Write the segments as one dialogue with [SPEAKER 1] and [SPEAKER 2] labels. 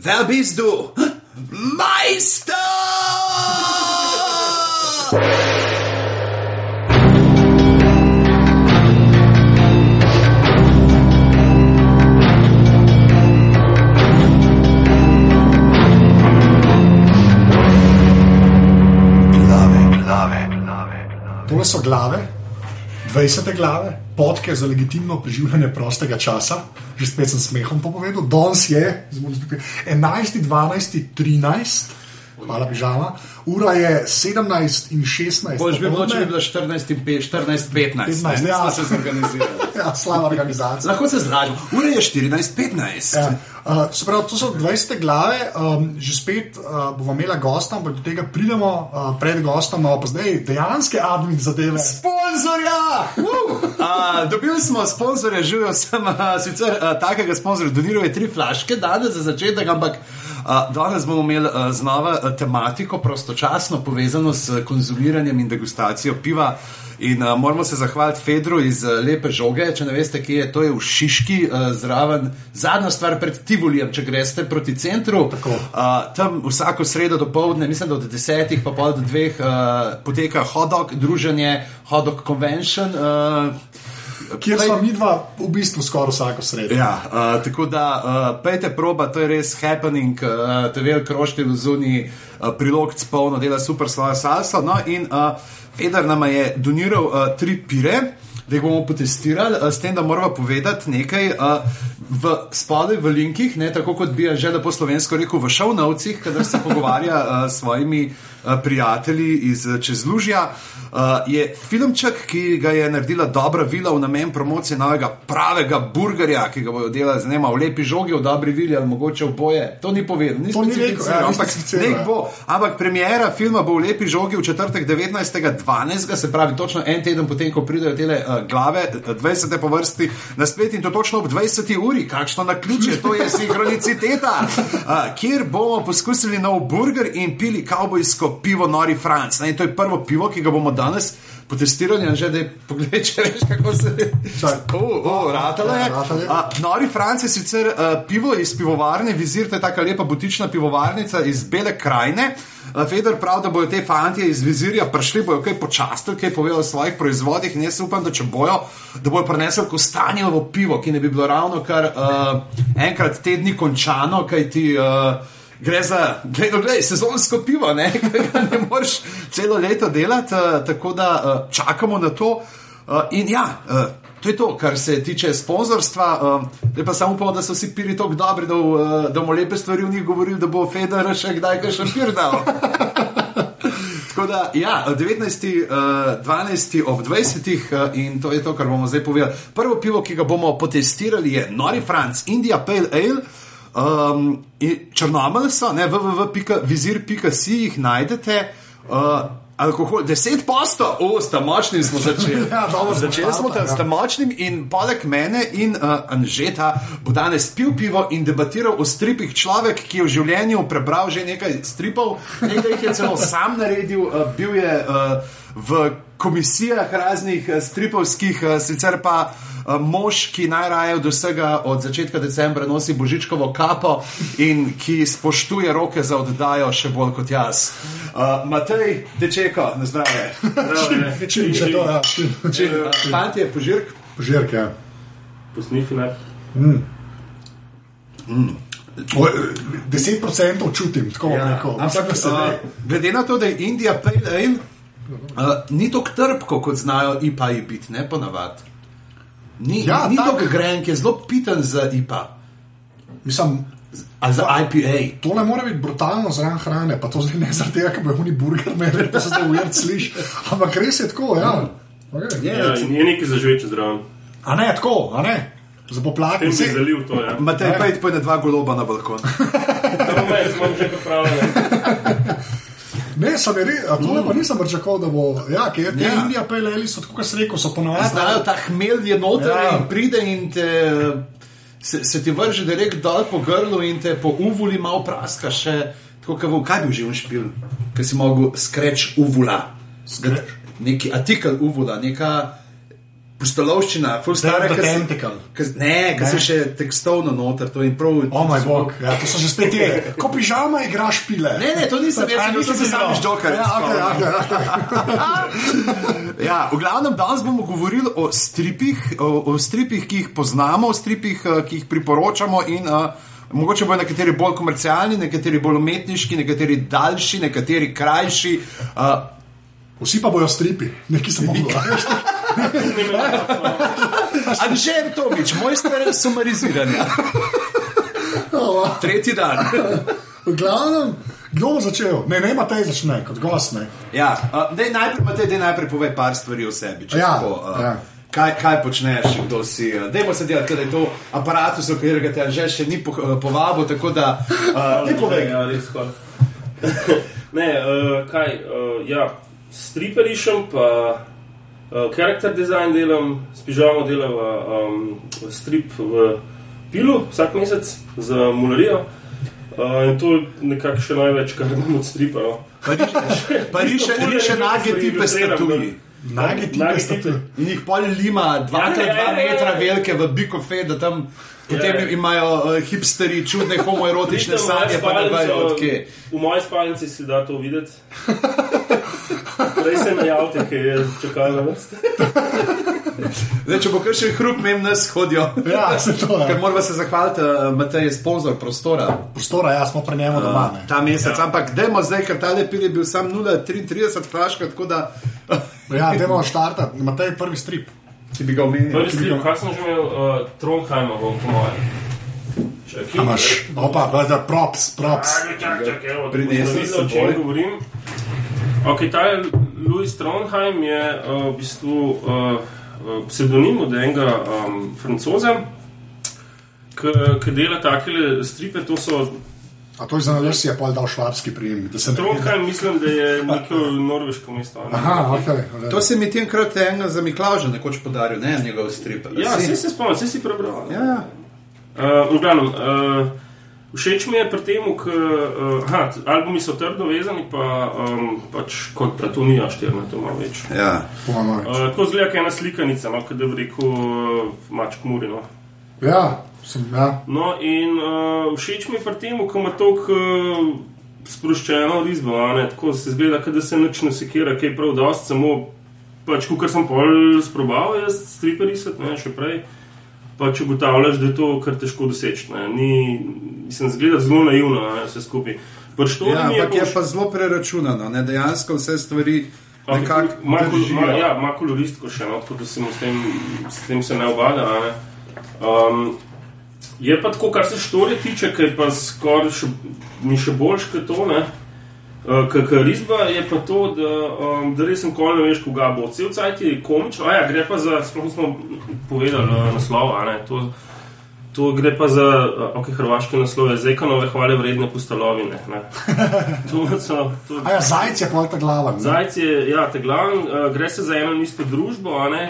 [SPEAKER 1] wer bist du? Meister!
[SPEAKER 2] Tole so glave, 20 glave, podke za legitimno preživljanje prostega časa, že spet sem smehom povedal. Danes je zdaj moram tukaj, 11, 12, 13, hvala pižama, ura je 17 in 16.
[SPEAKER 1] Boš bi bilo, če
[SPEAKER 2] popoldne.
[SPEAKER 1] bi bilo 14, in pe- 14 15.
[SPEAKER 2] 15,
[SPEAKER 1] ne,
[SPEAKER 2] ja.
[SPEAKER 1] se zorganizirali.
[SPEAKER 2] Ja, slaba organizacija.
[SPEAKER 1] Lahko se zlažem. Ura je 14, 15.
[SPEAKER 2] Ja. Uh, se pravi, to so 20 glave, um, že spet uh, bomo imeli gosta, ampak do tega pridemo, uh, pred gostom, imamo pa zdaj dejanske admin zadeve.
[SPEAKER 1] Sponzorja! Uh, dobili smo sponzorja, živijo sem uh, sicer uh, takega sponzorja, doniral je tri flaške danes za začetek, ampak uh, danes bomo imeli znova tematiko, prostočasno povezano s konzumiranjem in degustacijo piva. In uh, moramo se zahvaliti Fedru iz uh, Lepe žoge, če ne veste, kje je to, je v Šiški, uh, zraven. Zadnja stvar pred Tivolijem, če greste proti centru.
[SPEAKER 2] Tako.
[SPEAKER 1] Uh, tam vsako sredo do povdne, mislim, da od desetih pa pol do dveh, uh, poteka hodok, druženje, hodok convention. Uh,
[SPEAKER 2] Kjer smo mi dva v bistvu skoraj vsako sredo.
[SPEAKER 1] Ja, uh, tako da uh, pejte proba, to je res happening, uh, te velik roštilj v zuni, uh, prilog polno dela super svojo salso. No, in uh, Feder nam je doniral uh, tri pire. Da jih bomo potestirali, s tem, da moramo povedati nekaj uh, v spodaj, v linkih, ne, tako kot bi že lepo slovensko rekel, v šovnovcih, kadar se pogovarja uh, s svojimi uh, prijatelji iz uh, Čezlužja. Uh, je filmček, ki ga je naredila dobra vila v namen promocije novega pravega burgerja, ki ga bodo delali z njima v lepi žogi, v dobri vili ali mogoče v boje. To ni povedal, ni
[SPEAKER 2] To ni rekel, ja,
[SPEAKER 1] ampak nek
[SPEAKER 2] ja.
[SPEAKER 1] bo. Ampak premjera filma bo v lepi žogi v četrtek 19.12., se pravi točno en teden potem, ko pridejo te uh, glave, eh, 20. po vrsti na splet in to točno ob 20. uri. Kakšno na ključe, to je sinhroniciteta, uh, kjer bomo poskusili nov burger in pili kavbojsko pivo Nori Franc. Ne, in to je prvo pivo, ki ga bomo danes. Potestirali že, da je pogled, če veš, kako se
[SPEAKER 2] Čakaj.
[SPEAKER 1] Oh, ratalo je.
[SPEAKER 2] Ja, ratalo je.
[SPEAKER 1] A, Nori Franc je sicer uh, pivo iz pivovarne, vizir, to je taka lepa butična pivovarnica iz Bele krajine. Uh, Feder pravi, da bodo te fantje iz vizirja prišli, bojo kaj počastili, kaj povedali o svojih proizvodih in jaz upam, da če bojo, da bojo prinesli kostanjevo pivo, ki ne bi bilo ravno kar uh, enkrat tedni končano, kaj ti. Uh, Gre za glej, no, glej, sezonsko pivo, ne, ne moreš celo leto delati, uh, tako da uh, čakamo na to. Uh, in ja, to je to, kar se tiče sponzorstva. Zdaj pa samo upam, da so vsi piri tako dobri, da, uh, da bomo lepe stvari v njih govorili, da bo Feder še kdaj kaj še pir dal. Tako da, ja, 19. Uh, 12. ob 20. Uh, in to je to, kar bomo zdaj povedali. Prvo pivo, ki ga bomo potestirali, je Nori Franc, India Pale Ale. Um, in Črnomelj so, ne, www.vizir.si jih najdete. Uh, Alkohol, 10 posto, o, sta močni smo začeli.
[SPEAKER 2] Ja, dobro
[SPEAKER 1] začeli smo tam,
[SPEAKER 2] ja.
[SPEAKER 1] sta močnim in poleg mene in uh, Anžeta bo danes pil pivo in debatiral o stripih. Človek, ki je v življenju prebral že nekaj stripov, nekaj jih je celo sam naredil, uh, bil je uh, v komisijah raznih uh, stripovskih, uh, sicer pa uh, mož, ki najraje od vsega od začetka decembra nosi božičkovo kapo in ki spoštuje roke za oddajo še bolj kot jaz. Uh, Matej, dečeko, na zdravje.
[SPEAKER 2] Če če to, ja.
[SPEAKER 1] Uh, Fantje, požirk.
[SPEAKER 2] Požirke. Ja.
[SPEAKER 3] Posnifi ne.
[SPEAKER 2] O, 10% čutim, tako bom
[SPEAKER 1] Ja,
[SPEAKER 2] rekel.
[SPEAKER 1] ampak
[SPEAKER 2] da
[SPEAKER 1] uh,
[SPEAKER 2] se
[SPEAKER 1] glede na to, da je Indija Pale Ale, uh, ni tako trpko, kot znajo IPA-ji biti, ne ponavadi. Ni,
[SPEAKER 2] Ja,
[SPEAKER 1] ni
[SPEAKER 2] tak.
[SPEAKER 1] tako grenk, je zelo piten za IPA,
[SPEAKER 2] mislim,
[SPEAKER 1] ali za IPA.
[SPEAKER 2] tole mora biti brutalno zraven hrane, pa to zdaj ne zaradi tega, ker bo oni burger imeli, da se zdaj ujert sliši. Ampak res je tako, ja. Okay.
[SPEAKER 1] Je,
[SPEAKER 3] Ja, in je nekaj za žveče zraven.
[SPEAKER 2] A ne, tako, a ne. Za poplake.
[SPEAKER 3] Tem si zalil to, ja.
[SPEAKER 1] Matej, pojdi na dva goloba na balkon.
[SPEAKER 3] Tam me smo že pripravljeni.
[SPEAKER 2] Ne, sem re, a tole pa nisem pričakoval, da bo. Ja, ker te
[SPEAKER 1] Ja.
[SPEAKER 2] ja. Indija PLL so tako, kot sem rekel, so ponovadi.
[SPEAKER 1] Znajo ta hmelj je noter
[SPEAKER 2] Ja.
[SPEAKER 1] in pride in te. Se, se ti vrže direkt dol po grlu in te po uvuli malo praska, še tako, kot v kaj bi že špil, ki si mogel skreč uvula.
[SPEAKER 2] Scratch?
[SPEAKER 1] Neki artikel uvula, neka Pustolovščina, full se-
[SPEAKER 2] Tentacle.
[SPEAKER 1] ki- Ne,
[SPEAKER 2] Ne.
[SPEAKER 1] se še tekstovno noter, to je prav.
[SPEAKER 2] O moj bog, ja, to so že spet te. Ko pižama igraš pile.
[SPEAKER 1] Ne, ne, to nisem jaz,
[SPEAKER 2] a,
[SPEAKER 1] bil
[SPEAKER 2] nisi
[SPEAKER 1] sem
[SPEAKER 2] ti
[SPEAKER 1] sam Jokerja,
[SPEAKER 2] Ja, okay,
[SPEAKER 1] spomnim.
[SPEAKER 2] okay,
[SPEAKER 1] Ja, v glavnem danes bomo govorili o stripih, o, o stripih, ki jih poznamo, o stripih, eh, ki jih priporočamo. In, uh, mogoče bodo nekateri bolj komercialni, nekateri bolj umetniški, nekateri daljši, nekateri krajši. Uh,
[SPEAKER 2] Vsi pa bojo stripi, neki samo dva.
[SPEAKER 1] Anžer Tomič, mojster sumariziranja. Tretji dan.
[SPEAKER 2] V glavnem, kdo bo začel? Ne, ne, Matej začne, kot gost. Ne.
[SPEAKER 1] Ja, uh, dej najprej, Matej, dej najprej povej par stvari o sebi. če
[SPEAKER 2] Ja,
[SPEAKER 1] tako, uh,
[SPEAKER 2] ja.
[SPEAKER 1] Kaj, kaj počneš, kdo si? Uh, Dajmo se delati, da je to aparatus, v katerega te že še ni po, uh, povabil. Tako da, uh, ne povej.
[SPEAKER 3] Ja, res ne, uh, kaj, uh, ja, stripe rišem, pa uh, character design delam, s pižamo delam um, strip v pilu vsak mesec za mularijo. Uh, in to je nekako še največ, kar imam od stripa. No.
[SPEAKER 1] Pa riše, pa riše,
[SPEAKER 3] Ful je
[SPEAKER 1] riše
[SPEAKER 3] nekaj
[SPEAKER 1] nage tipe statuji.
[SPEAKER 2] Nagi tipe statuji.
[SPEAKER 3] tipe.
[SPEAKER 1] In jih pol lima 2x2
[SPEAKER 3] Ja, ja, ja,
[SPEAKER 1] metra
[SPEAKER 3] ja.
[SPEAKER 1] velike v bikofe, da tam potem
[SPEAKER 3] Ja, ja.
[SPEAKER 1] imajo uh, hipsteri čudne homoerotične sanje, pa ne vejo odkje.
[SPEAKER 3] V moji spalnici si da to videti. Prej se najavite, ki je čakalna vrsta.
[SPEAKER 1] Zdaj, če bo kar še hrup, mem nas hodijo.
[SPEAKER 2] Ja, se to
[SPEAKER 1] Ker
[SPEAKER 2] je.
[SPEAKER 1] moramo se zahvaliti, uh, Matej je sponzor prostora.
[SPEAKER 2] Prostora, ja, smo pri njemu doma. ne.
[SPEAKER 1] ta mesec. Ja. Ampak dajmo zdaj, ker ta lepil je bil sam 0,33 flaška, tako da
[SPEAKER 2] Ja, dajmo štartati. Matej, prvi strip.
[SPEAKER 1] si bi ga omenil.
[SPEAKER 3] Prvi strip, kaj sem že imel, uh, Trondheim, bom po mojem.
[SPEAKER 2] A Imaš, opa, da, props, props.
[SPEAKER 3] Čakaj, čakaj, evo,
[SPEAKER 1] Prinesel
[SPEAKER 3] da videl, o
[SPEAKER 1] s
[SPEAKER 3] čem
[SPEAKER 1] seboj.
[SPEAKER 3] govorim. Ok, ta je Louis Trondheim je uh, v bistvu uh, uh, psevdonim od enega um, francoza, ki dela takele stripe, to so
[SPEAKER 2] A to je za nas, si je pol dal švabski prijem.
[SPEAKER 3] Trondheim, mislim, da je neko norveško mesto. a ne?
[SPEAKER 2] Aha, ok.
[SPEAKER 1] To se mi ti enkrat enega za Miklaža nekoč podaril, ne njegov strip.
[SPEAKER 3] Ja,
[SPEAKER 1] Si-
[SPEAKER 3] vse se spomnim, vse si prebral.
[SPEAKER 1] ja, ja.
[SPEAKER 3] Uh, v glavnem, uh, všeč mi je pri tem, ker uh, albumi so trdno vezani, pa um, pač kot platonija štirna, to malo več.
[SPEAKER 1] ja.
[SPEAKER 2] Pojma.
[SPEAKER 3] Uh, tako zgleda, kot ena slikanica, no, kot da bi rekel uh, Mačk Murino.
[SPEAKER 2] Ja, sem, ja.
[SPEAKER 3] No, in uh, všeč mi je pri tem, ko ima tako uh, sproščeno risbo, a ne, tako se zgleda, kot da se nič ne sekira, kaj prav dost, samo pač, kar sem pol sprobal, jaz stripe risati, ne, še prej. Pač ugotavljaš, da je to kar težko doseči. ne. Ni, mislim, zgleda zelo naivno, ne, vse skupaj. Prštori
[SPEAKER 1] Ja,
[SPEAKER 3] mi je
[SPEAKER 1] ampak je
[SPEAKER 3] pa
[SPEAKER 1] pa zelo preračunano, ne? dejansko vse stvari nekako
[SPEAKER 3] ja, ma koloristko še, no, tako da se mu s tem, s tem se ne obada. a Ne. Um, je pa tako, kar se štorje tiče, ki je pa skoraj še, mi še boljš kot to. Ne. Uh, Kar risba je pa to, da, um, da res nikoli ne veš, koga bo. Cel cajt je komično, a ja, gre pa za, sploh smo povedali uh, naslov, a ne, to, to gre pa za, uh, ok, hrvaške naslove, zekanove hvale vredne postalovine. ne. To so, to,
[SPEAKER 2] A ja, zajec je pol ta glava. ne?
[SPEAKER 3] Zajec je, ja, te glavni, uh, gre se za eno in isto družbo, a ne.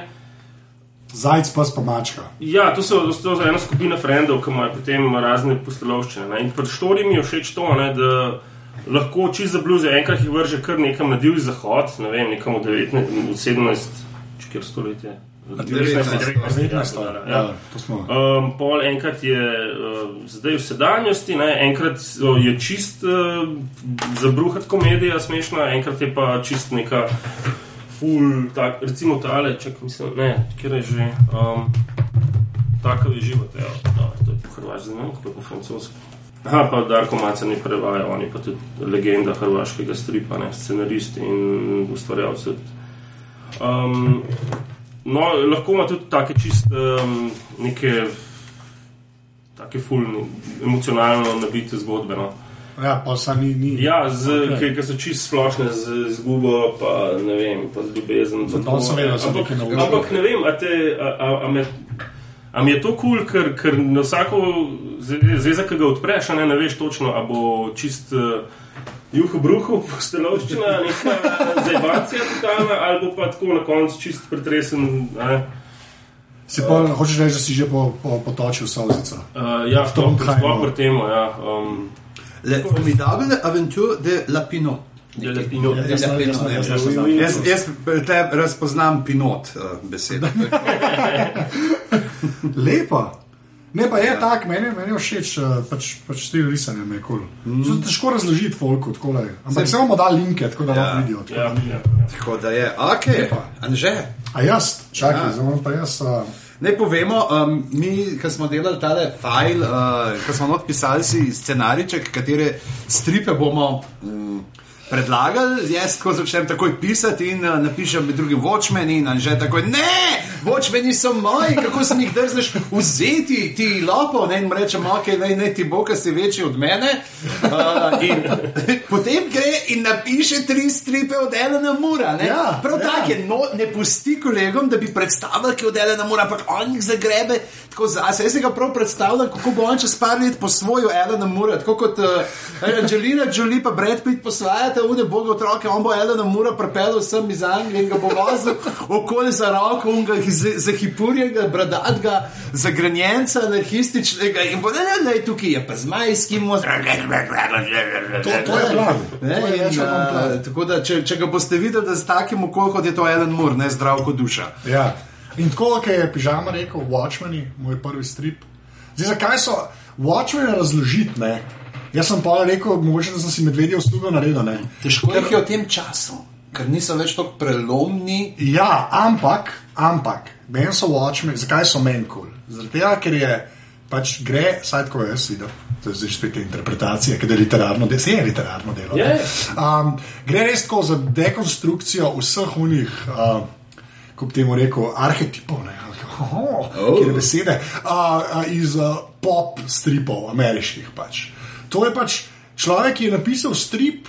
[SPEAKER 2] Zajec pa pa mačka.
[SPEAKER 3] Ja, to so, to so ena skupina frendov, ki imajo potem razne postelovščine. Ne? In pri štori mi je všeč to, ne, da lahko čist za bluze enkrat jih vrže kar nekam na divji zahod, ne vem, nekam v 19, v 17, kjer stoletje.
[SPEAKER 1] 19.
[SPEAKER 2] 19.
[SPEAKER 3] Ja,
[SPEAKER 2] Ja, to.
[SPEAKER 3] Um, pol enkrat je uh, zdaj v sedanjosti, ne? enkrat so- je čist uh, zabruhat komedija, smešna, enkrat je pa čist neka ful, tak, recimo tale, če mislim, ne, kjer je že. Um, Tako je život, evo, no, to je po hrvaški, ne vem, kako je po francoski. Aha, pa Darko Maca ni prevajal, on je pa tudi legenda hrvaškega stripa, ne, scenarist in ustvarjalec. Um, no, lahko ima tudi take čist um, neke, take fulne, emocionalno nabite zgodbe. No.
[SPEAKER 2] Ja, pa sa ni. ni.
[SPEAKER 3] Ja, z, okay. ki so čist splošne z izgubo, pa ne vem, pa z
[SPEAKER 2] so
[SPEAKER 3] ampak, ampak ne vem, a, te, a, a, a, me, a mi je to kul, cool, ker, ker na vsako zvezdo, ki ga odpreš, a ne, ne veš točno, a bo čist. Uh, Juho bruhu, postelovščina, neka zabacija totalna, ali bo pa tako na koncu čist pretresen. a ne.
[SPEAKER 2] Si pa hočeš reči, da si že po, po, potočil solzico.
[SPEAKER 3] Uh, ja, to
[SPEAKER 2] Trondheimu.
[SPEAKER 3] je pri tem. Ja, um,
[SPEAKER 1] Le formidable aventure de la Pinot.
[SPEAKER 3] Dele Pinot.
[SPEAKER 2] Ja, jaz ne- jaz ne- ne poznam.
[SPEAKER 1] Jaz, te razpoznam pinot uh, besedo.
[SPEAKER 2] Lepa. Ne, pa je tako, meni, meni je všeč, eh, pač, pač stil risanja mi je kul. Cool. Mm. Težko razložiti, folku, tako da je. Ampak se bomo dali linke, tako da
[SPEAKER 1] Ja.
[SPEAKER 2] lahko vidijo. tako
[SPEAKER 3] Ja,
[SPEAKER 2] da
[SPEAKER 3] ja.
[SPEAKER 1] Tako da je, ok, anže.
[SPEAKER 2] A jaz, čakaj,
[SPEAKER 1] Ja.
[SPEAKER 2] ja. zdaj pa jaz. Uh,
[SPEAKER 1] Naj povemo, um, mi, ki smo delali tale file, uh, ki smo odpisali si scenariček, katere stripe bomo um, predlagali. Jaz ko začnem takoj pisati in uh, napišem med drugim Watchmen in že takoj, ne, Watchmeni so moji, kako sem jih drzneš vzeti, ti lopo, ne, in rečem, ok, naj, naj ti bo, ker si večji od mene. Uh, in potem gre in napiše tri stripe od Elena Mura. ne.
[SPEAKER 2] Ja,
[SPEAKER 1] Prav
[SPEAKER 2] ja.
[SPEAKER 1] tako je, no, ne pusti kolegom, da bi predstavljal, ki odele na mora, ampak on jih zagrebe tako zase. Jaz si ga prav predstavljam, kako bo on čez par let posvojil Elena Mura, tako kot uh, Angelina Jolie pa Brad Pitt posvajate, ude boga otroke, on bo Elena Mura pripeljal sem iz Anglije in ga bo vozil okoli za roko, unga zahipurjega, bradatega, zagranjenca, anarhističnega in bo, ne, ne, ne, tukaj je pa zmajski most.
[SPEAKER 2] To, to je plan.
[SPEAKER 1] Ne,
[SPEAKER 2] to je
[SPEAKER 1] in, uh,
[SPEAKER 2] plan.
[SPEAKER 1] tako da, če, če ga boste videli, da z takim okoljem kot je to Ellen Moore, ne zdrav kot duša.
[SPEAKER 2] Ja. In tako, kot je pižama rekel, Watchmeni, moj prvi strip. Zdaj, zakaj so Watchmeni razložiti? Ne? Jaz sem pa rekel, mogoče sem si medvedje uslugo naredil. Ne?
[SPEAKER 1] Težko jih je v tem času, ker niso več tako prelomni.
[SPEAKER 2] Ja, ampak, ampak, meni so Watchmen, zakaj so meni kul? Cool? Zaradi tega, ker je pač gre, saj tako jaz vidim. To je zdaj spet te interpretacije, ker je literarno delo, se je literarno delo. ne. Um, gre res tako za dekonstrukcijo vseh unih, uh, bi temu rekel, arhetipov, ne, kako, oh,
[SPEAKER 1] Oh.
[SPEAKER 2] besede, uh, uh, iz uh, pop stripov, ameriških pač. To je pač človek, ki je napisal strip,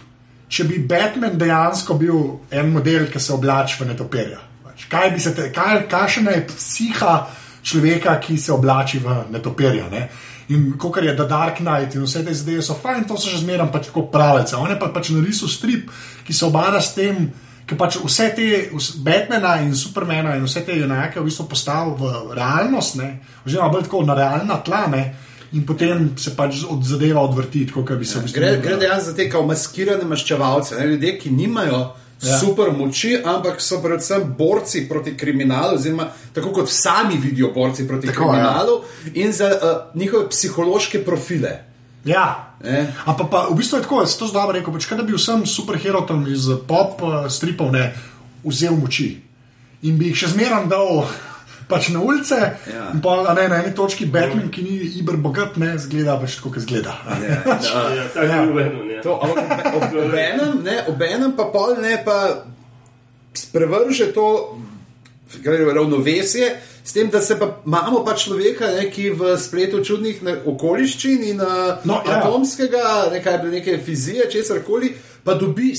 [SPEAKER 2] če bi Batman dejansko bil en model, ki se oblači v netopirja. Pač, kaj bi se, te, kaj, kakšna je psiha človeka, ki se oblači v netopirja. Ne? In kot je The Dark Knight in vse te zdaj so fajn, to so že zmeraj pač tako pravice. On je pa pač narisal strip, ki se obara s tem, ki pač vse te Batmana in Supermana in vse te junake v bistvu postavil v realnost, ne? oziroma bolj tako na realna tla. Ne? In potem se pač od zadeva odvrti, kot bi se v bistvu
[SPEAKER 1] Gre, dejansko za te kao maskirane maščevalce, ne, ljudje, ki nimajo ja.
[SPEAKER 2] Ja.
[SPEAKER 1] super moči, ampak so predvsem borci proti kriminalu, oziroma tako kot sami vidijo borci proti
[SPEAKER 2] Tako,
[SPEAKER 1] tako, kriminalu ja. in za uh, njihove psihološke profile.
[SPEAKER 2] Ja.
[SPEAKER 1] Eh.
[SPEAKER 2] Ampak pa, v bistvu je tako, jaz to zdaj dobro rekel, pač, kaj da bi vsem superherojem iz pop uh, stripov ne, vzel moči in bi jih še zmeraj dal pač na ulice.
[SPEAKER 1] Ja.
[SPEAKER 2] in Pa, ne, na eni točki Batman, ki ni iber bogat, ne zgleda pač tako, kot zgleda.
[SPEAKER 1] Ja,
[SPEAKER 3] Ja,
[SPEAKER 2] Ja.
[SPEAKER 3] je. Ja.
[SPEAKER 1] To, ampak ob- ob- Obenem, ne, obenem pa pol ne, pa sprevrže to je ravnovesje, s tem, da se pa imamo pa človeka, ne, ki v spletu čudnih okoliščin in
[SPEAKER 2] No,
[SPEAKER 1] no,
[SPEAKER 2] ja.
[SPEAKER 1] atomskega, nekaj neke fizije, česar koli, pa dobi.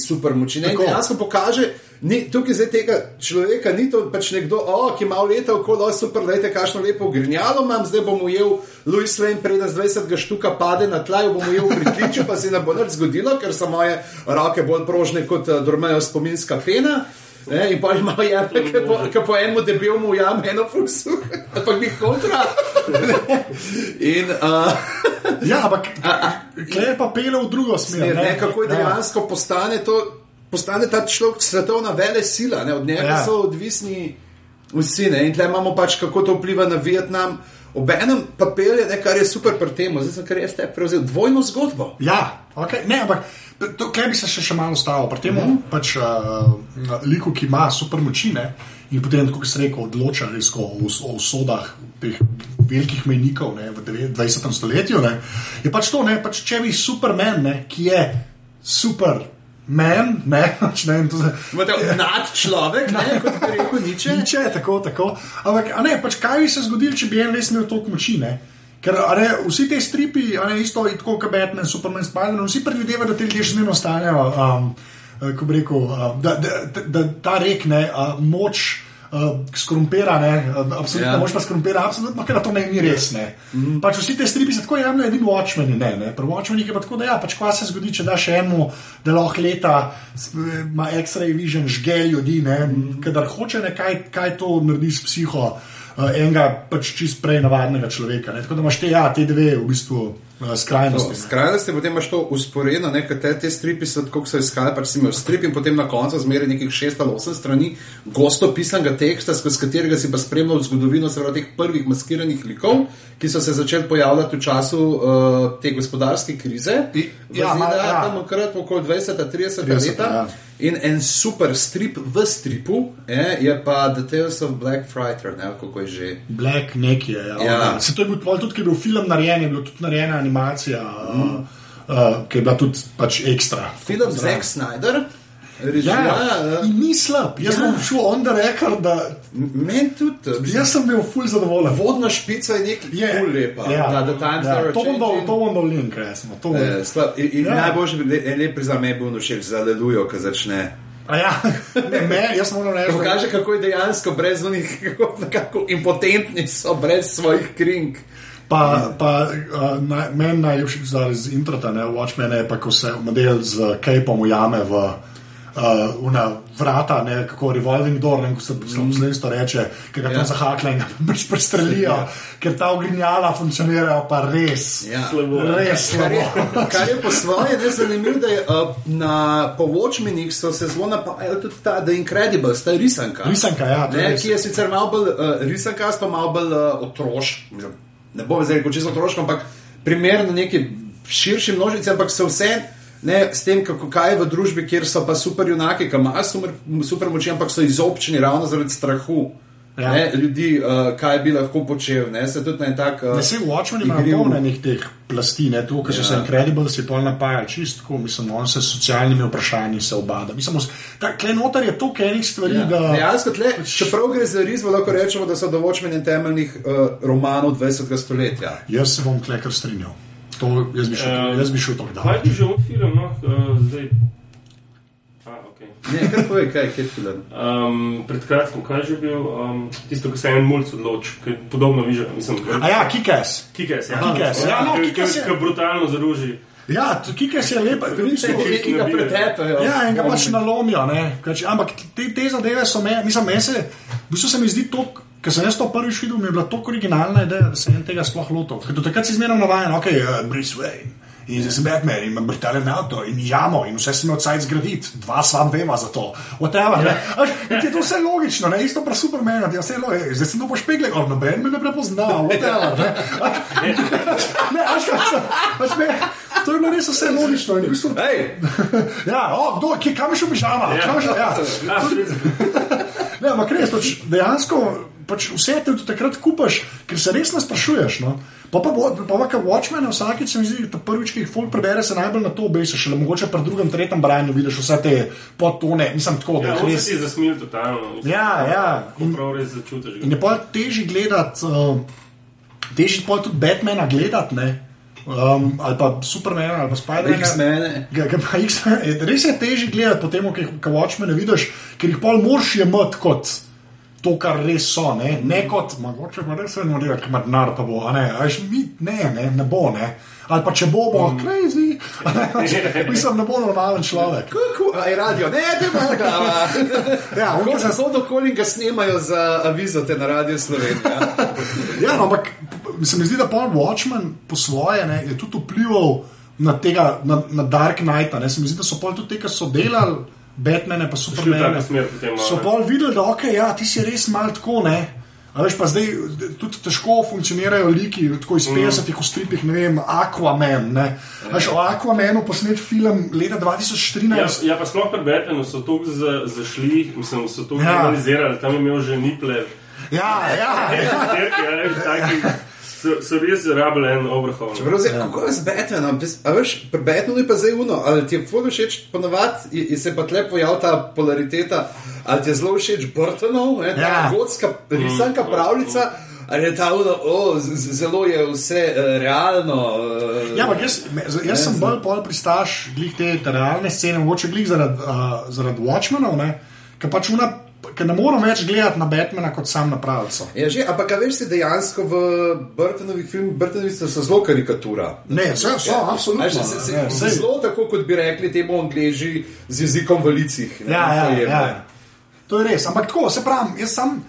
[SPEAKER 1] Ne, in
[SPEAKER 2] Tako.
[SPEAKER 1] dejansko pokaže, ni, tukaj zdaj tega človeka ni to pač nekdo, oh, ki ima leta okolo, super, lejte, kakšno lepo grinjalo imam, zdaj bom ujel Louis Lane, preden z 20 štuka pade na tla, bom ujel v pritličju, pa se ne bo nič zgodilo, ker so moje roke bolj prožne kot uh, dormejo spominska pena. Ne, in pa ima jebe, ki po, ki po enem debelemu ujame eno fusu, ampak bi kontra. in uh,
[SPEAKER 2] Ja, ampak kle je pa pele v drugo smer.
[SPEAKER 1] ne, kako je
[SPEAKER 2] Ja.
[SPEAKER 1] dejansko postane to. Postane ta človek svetovna vele sila, ne? od njega ja. So odvisni vsi. Ne? In tle imamo pač, kako to vpliva na Vietnam. Obenem pa pelje, ne, kar je super pri tem, zdaj sem kar jaz te prevzel, dvojno zgodbo.
[SPEAKER 2] Ja, okay. ne, ampak to, kaj bi se še, še malo ustavil? Pri tem mm
[SPEAKER 1] Mhm.
[SPEAKER 2] -hmm. pač, uh, liku, ki ima super moči ne, in potem, kot se reče, odloča res o, o usodah teh velikih mejnikov ne, v 20. stoletju. Ne, je pač to, ne, pač, če bi Superman, ne, ki je super. Men, ne, pač ne, to se.
[SPEAKER 1] Nad človek, ne, kot bi rekel Niče.
[SPEAKER 2] Niče, tako, tako. Ampak, ne, pač kaj bi se zgodilo, če bi en res imel toliko moči? Ne? Ker ne, vsi ti stripi, ne isto, tako kot Batman, Superman, Spider-Man, vsi predvidevajo, da ti ljudje še vedno ostanejo, um, eh, ko bi rekel, uh, da, da, da, ta rek, ne, uh, moč. Uh, skorumpira, ne, absolutno,
[SPEAKER 1] Ja.
[SPEAKER 2] ja. moč pa skorumpira, absolutno, ker to ne ni res. Ne. Mm. Pač vsi ti stripi se tako jemljejo, edini Watchmen, ne, ne. Pri Watchmenih je pa tako, da ja, pač kaj se zgodi, če daš enemu, da lahko leta ima X-ray vision, žge ljudi, ne, mm. kadar hoče nekaj, kaj to naredi s psiho uh, enega pač čist prej navadnega človeka. Ne. Tako da imaš te, ja, te dve v bistvu. Skrajnosti. ne.
[SPEAKER 1] Skrajnosti, potem imaš to usporedno, ne, ker te, te stripi so kot so iskali, pač si imel strip in potem na koncu zmeraj nekih šest ali osem strani gosto pisanega teksta, skozi katerega si pa spremljal zgodovino, se pravi, teh prvih maskiranih likov, ki so se začeli pojavljati v času uh, te gospodarske krize.
[SPEAKER 2] I- ja,
[SPEAKER 1] ZDA
[SPEAKER 2] ja.
[SPEAKER 1] tam okrat okoli 20-30
[SPEAKER 2] 30,
[SPEAKER 1] leta.
[SPEAKER 2] ja.
[SPEAKER 1] In en super strip v stripu je, je pa The Tales of Black Frighter, ne, kako je že.
[SPEAKER 2] Black nekje. Ja,
[SPEAKER 1] Ja.
[SPEAKER 2] Se to je bil tudi, ki je bil film narejen, je bila tudi narejena animacija, mm. uh, uh, ki je bila tudi pač ekstra.
[SPEAKER 1] Film. Zack Snyder. Režija,
[SPEAKER 2] Ja, ja. In ni slab. Jaz
[SPEAKER 1] Ja.
[SPEAKER 2] bom šel on the record, da
[SPEAKER 1] Meni tudi.
[SPEAKER 2] jaz sem bil full zadovoljen.
[SPEAKER 1] Vodna špica je nekaj
[SPEAKER 2] Je.
[SPEAKER 1] ful lepa.
[SPEAKER 2] Ja.
[SPEAKER 1] Da, times
[SPEAKER 2] ja.
[SPEAKER 1] are
[SPEAKER 2] To bom dal, to bom dal link, resno. To bom.
[SPEAKER 1] Eh, slab- In, in
[SPEAKER 2] Ja.
[SPEAKER 1] ja. najboljši bi bil, lep prizor, me je bil všeč za Alelujo, ki začne.
[SPEAKER 2] A ja, ne, me, jaz moram reči,
[SPEAKER 1] Ko
[SPEAKER 2] da
[SPEAKER 1] kaže, kako je dejansko brez unih, kako, kako impotentni so brez svojih kring.
[SPEAKER 2] Pa, pa uh, naj, meni najljubši zdaj iz intrata, ne, Watchmen je pa, ko se model z Kejpom ujame v uh, una vrata, ne, kako revolving door, ne, ko se mm. slovensko reče, ki ga tam
[SPEAKER 1] Ja.
[SPEAKER 2] zahakle in ga pač prestrelijo, ker ta ogrinjala funkcionirajo pa res.
[SPEAKER 1] Ja.
[SPEAKER 3] Slabo.
[SPEAKER 2] Res
[SPEAKER 1] Kar je,
[SPEAKER 2] slabo.
[SPEAKER 1] kar je po svoje ne zanimivo, da je uh, na povočmenih so se zelo napajali tudi ta The Incredibles, ta risanka.
[SPEAKER 2] Risanka, ja,
[SPEAKER 1] ne,
[SPEAKER 2] res.
[SPEAKER 1] ki je sicer malo bolj uh, risankast, pa malo bolj uh, otrošk. mislim, Ne bom zdaj rekel čisto otroško, ampak primerno neki širši množici, ampak se vse. Ne, s tem, kako, je v družbi, kjer so pa superjunaki, ki imajo super, super moči, ampak so izobčeni ravno zaradi strahu
[SPEAKER 2] Ja.
[SPEAKER 1] Ja. ne, ljudi, uh, kaj bi lahko počel. Ne, se tudi na en tak. Uh,
[SPEAKER 2] Ne se v Watchmenu imajo
[SPEAKER 1] igriv-
[SPEAKER 2] polnenih teh plasti, ne, to, kar so
[SPEAKER 1] Ja.
[SPEAKER 2] se Incredibles je pol napajali, čistko, mislim, on se s socialnimi vprašanji se obada. Mislim, ta klenotar je toliko enih stvari,
[SPEAKER 1] Ja.
[SPEAKER 2] da...
[SPEAKER 1] Dejansko, tle, čeprav gre za rizbo, lahko rečemo, da so dovočmeni temeljnih uh, romanov 20. stoletja.
[SPEAKER 2] Jaz se bom tle kar strinjal. To, jaz, bi šel,
[SPEAKER 3] Ehm,
[SPEAKER 2] jaz bi šel to
[SPEAKER 3] Kaj
[SPEAKER 2] kdaj.
[SPEAKER 3] je že on film? No? Uh, zdaj.
[SPEAKER 1] Ne, kaj povej, kaj je film?
[SPEAKER 3] um, pred kratkim, kaj je že bil um, tisto, ko se je en mulj odločil, ki podobno viže. Mislim,
[SPEAKER 2] A ja, Kikes.
[SPEAKER 3] Kikes, ja.
[SPEAKER 2] Ja, no,
[SPEAKER 3] Ki-
[SPEAKER 2] Kick-Ass je-
[SPEAKER 3] ki- Ki brutalno zaruži.
[SPEAKER 2] Ja, t- Kikes je lepa. v bistvu-
[SPEAKER 1] Nekaj, ki ga pretepajo.
[SPEAKER 2] Ja, in ga pač nalomijo. ne. Kač- Ampak te, te zadeve so me, mislim, meni se, v bistvu se mi zdi to, ker sem jaz to prvič videl, mi je bila tako originalna ideja, da se en tega sploh lotil. Ker do takrat si zmerno navaden, ok, uh, Bruce Wayne. In zdaj sem Batman in imam brutalen avto in jamo in vse sem od sajt zgraditi, dva svam veva za to. Whatever, ne. Až, in ti je to vse logično, ne? isto pa Superman, ti je vse logično. Zdaj sem to pošpegle, oh, noben me ne prepozna, whatever. Ne, ne, až, až, až, ne. To je bilo res vse logično. In v bistvu,
[SPEAKER 1] Hej,
[SPEAKER 2] Ja, o, kdo, ki, kam je šel pižama?
[SPEAKER 3] Ja.
[SPEAKER 2] Kam je šel, ja.
[SPEAKER 3] Res.
[SPEAKER 2] Ne, ampak res, pač, dejansko pač vse te tudi takrat kupaš, ker se res ne sprašuješ. No? Pa pa, pa, pa kar Watchmen, vsakeč se mi zdi, da prvič, ki jih folk prebere, se najbolj na to obesiš, šele mogoče pri drugem, tretjem branju vidiš vse te podtone, mislim tako, da
[SPEAKER 3] Ja,
[SPEAKER 2] res.
[SPEAKER 3] ti zasmil totalno. mislim,
[SPEAKER 2] Ja, ja.
[SPEAKER 3] Prav res začutiš.
[SPEAKER 2] In je pa težje gledati, uh, težje pa tudi Batmana gledati, ne. Um, ali pa Supermana, ali pa Spider-Mana. Res je težje gledati, potem, ko jih ko Watchmene vidiš, ker jih pol moraš jemati kot to, kar res so. Ne, ne kot, mogoče pa res eno delo, ki ima denar, pa bo, a ne, a veš, mi, ne, ne, ne bo, ne. Ali pa če bo, bo mm. crazy, mislim, ne bo normalen človek.
[SPEAKER 1] Kuku, aj radio, ne, te maga.
[SPEAKER 2] Ja, on,
[SPEAKER 1] Kako se
[SPEAKER 2] se
[SPEAKER 1] so dokoli ga snemajo za avizote na Radio Slovenija.
[SPEAKER 2] Ja, no, ampak se mi zdi, da Paul Watchman po svoje ne, je tudi vplival na, tega, na, na Dark Knight. Ne. Se mi zdi, da so pol tudi te, ki so delali Batmane, pa
[SPEAKER 3] Šli v
[SPEAKER 2] Supermane.
[SPEAKER 3] tako smer malo,
[SPEAKER 2] So pol videli, da okay, ja, ti si res mal tako. Ne. A veš, pa zdaj tudi težko funkcionirajo liki, tako iz 50-ih v stripih, ne vem, Aquaman. Ne. Veš, o Aquamanu posnet film leta 2013.
[SPEAKER 3] Ja, ja, pa sploh pri Batmanu so to za, zašli, mislim, so to
[SPEAKER 2] Ja.
[SPEAKER 3] analizirali, tam je imel že niple.
[SPEAKER 2] Ja, ja, ja.
[SPEAKER 3] Ja, so, so res rabili en overhaul. no.
[SPEAKER 1] Prav, zdaj, kako je z Batmanom? A veš, pri Batmanu je pa zdaj uno, ali ti je ful všeč ponovadi, in se pa tle pojavlja ta polariteta, ali ti je zelo všeč Burtonov, ne, ta
[SPEAKER 2] Ja.
[SPEAKER 1] ja. gotska risanka pravljica. Ali je ta uno, o, z- z- zelo je vse uh, realno. Uh,
[SPEAKER 2] Ja, ampak jaz, jaz sem bolj pol pristaš glih te, realne scene, mogoče glih zaradi uh, zarad Watchmenov, ne? ker pač una, ker ne moram več gledati na Batmana kot sam na pravico.
[SPEAKER 1] Ja, že, ampak veš, si dejansko v Burtonovih filmih, Burtonovi so zelo karikatura.
[SPEAKER 2] Ne, vse so, absolutno.
[SPEAKER 1] Veš, se, se,
[SPEAKER 2] ne,
[SPEAKER 1] se,
[SPEAKER 2] sej-
[SPEAKER 1] zelo tako, kot bi rekli temu angliži z jezikom v licih. ne,
[SPEAKER 2] Ja, ja,
[SPEAKER 1] to je,
[SPEAKER 2] ja. To je res. Ampak tako, se pravi, jaz sem.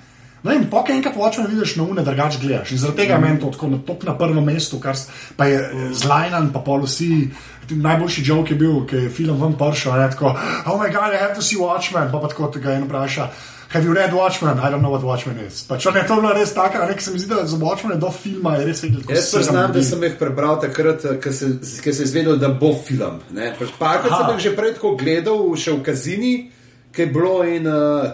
[SPEAKER 2] Ne vem, pokaj enkrat Watchmen vidiš na une, drugače gledaš. In zaradi tega mm. meni to tako na, na prvem mestu, kar pa je mm. zlajnan, pa pol vsi. Najboljši joke je bil, ki je film ven prišel, ne tako, oh my god, I have to see Watchmen, pa pa tako tega en vpraša. Have you read Watchmen? I don't know what Watchmen is. Pač on je to bila res taka, nek se mi zdi, da za Watchmen do filma je res vedel, kako
[SPEAKER 1] Jaz priznam, da sem jih prebral takrat, ko se, ko se je izvedel, da bo film. ne. Pač Parkrat
[SPEAKER 2] Aha.
[SPEAKER 1] sem jih že prej tako gledal, še v Kazini, ki je bilo in uh,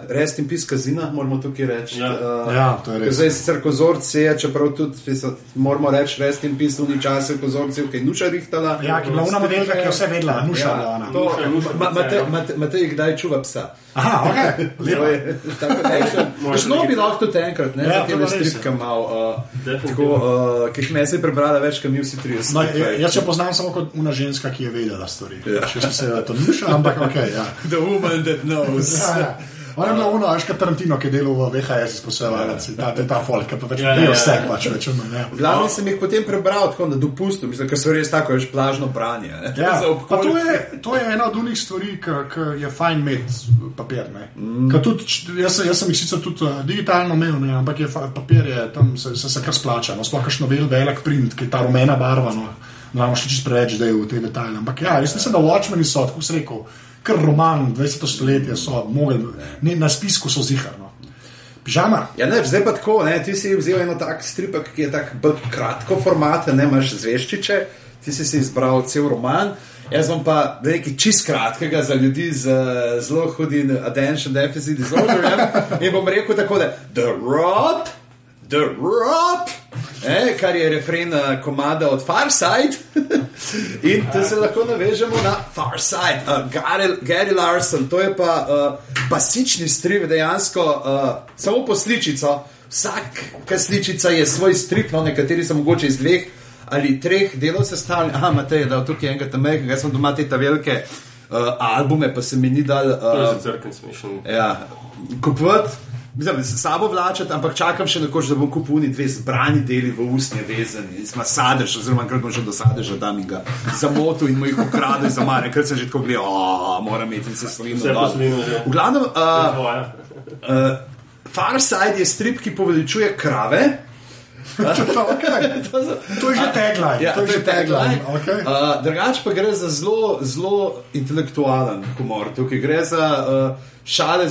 [SPEAKER 1] rest in peace Kazina, moramo tukaj reči.
[SPEAKER 3] Ja.
[SPEAKER 1] Uh,
[SPEAKER 2] Ja, to je res.
[SPEAKER 1] Zdaj sicer kozorci je, čeprav tudi mislim, moramo reči rest in peace v času kozorcev, ki je nuša rihtala.
[SPEAKER 2] Ja, ki je bila ona modelka, ki je vse vedela, nuša bila ona.
[SPEAKER 1] to,
[SPEAKER 3] Nuša, nuša,
[SPEAKER 1] Ma- Matej-
[SPEAKER 3] ja.
[SPEAKER 1] Matej- Matej kdaj čuva psa.
[SPEAKER 2] Aha, ok,
[SPEAKER 1] To
[SPEAKER 2] lepo.
[SPEAKER 1] je Šlo bi lahko tudi enkrat, ne,
[SPEAKER 2] Ja,
[SPEAKER 1] ja,
[SPEAKER 2] to
[SPEAKER 1] te stripke
[SPEAKER 2] ja.
[SPEAKER 1] malo, uh, tako, uh, ki jih me je prebrala več, kot mi vsi tri.
[SPEAKER 2] No, j- jaz jo poznam samo kot una ženska, ki je vedela stvari.
[SPEAKER 1] Ja.
[SPEAKER 2] Še sem se da to nuša, ampak ok. Ja.
[SPEAKER 1] The woman that knows.
[SPEAKER 2] Ja, ja. Ona je bila ona, veš, kot Tarantino, ki je delal v VHS, posebej, ta, ta, ta folk, pa več
[SPEAKER 3] Ja,
[SPEAKER 2] ne
[SPEAKER 3] ja,
[SPEAKER 2] vse,
[SPEAKER 3] ja.
[SPEAKER 2] pač več ja.
[SPEAKER 1] Glavno sem jih potem prebral tako na dopustu, mislim, ker so res tako, veš, plažno branje. ne.
[SPEAKER 2] Ja, to je, to je ena od unih stvari, ki je fajn imeti papir. Mm. Tudi, jaz, sem- jaz sem jih sicer tudi uh, digitalno imel, ne, ampak je papir je tam se, se, se kar splača. No, sploh kaš novel, velik print, ki je ta rumena barva. No, ne imamo še čisto preveč zdaj v te detajle. Ampak ja, jaz mislim, da Watchmeni so, tako se rekel, kar roman 20. stoletja so mogli, ne, na spisku so ziharno. Pižama.
[SPEAKER 1] Ja, ne, zdaj pa tako, ne, ti si vzel eno tak stripek, ki je tako kratko formata, ne imaš zveščiče, ti si si izbral cel roman. Jaz vam pa nekaj čist kratkega za ljudi z zelo hudim attention deficit disorderjem in bom rekel tako, da The Rod, The Rod, eh, kar je refren eh, komada od Farside. in tu se lahko navežemo na Farside, uh, Gary, Gary Larson, to je pa uh, pasični strip, dejansko uh, samo po sličico. Vsaka sličica je svoj strip, no, nekateri so mogoče iz dveh ali treh delov sestavljeni. Aha, imate da tukaj enega tam mehkega, jaz sem doma te ta velike uh, albume, pa se mi ni dal.
[SPEAKER 3] To je
[SPEAKER 1] Uh,
[SPEAKER 3] crkven smešen.
[SPEAKER 1] Ja, kupovati, mislim, s sabo vlačati, ampak čakam še nekoč, da bom kupil oni dve zbrani deli v usnje vezani, smo sadež, oziroma enkrat bom že do sadeža dam in ga zamotil in mu jih ukradel za mare, ker sem že tako gledal, "A, moram imeti se slovim. V glavnem, uh, uh, Farside je strip, ki poveličuje krave.
[SPEAKER 2] Okay.
[SPEAKER 1] To so-
[SPEAKER 2] To je že tagline.
[SPEAKER 1] Ja,
[SPEAKER 2] to je že tagline. Okay.
[SPEAKER 1] Uh, drugače pa gre za zelo, zelo intelektualen humor. Tukaj gre za uh, šale,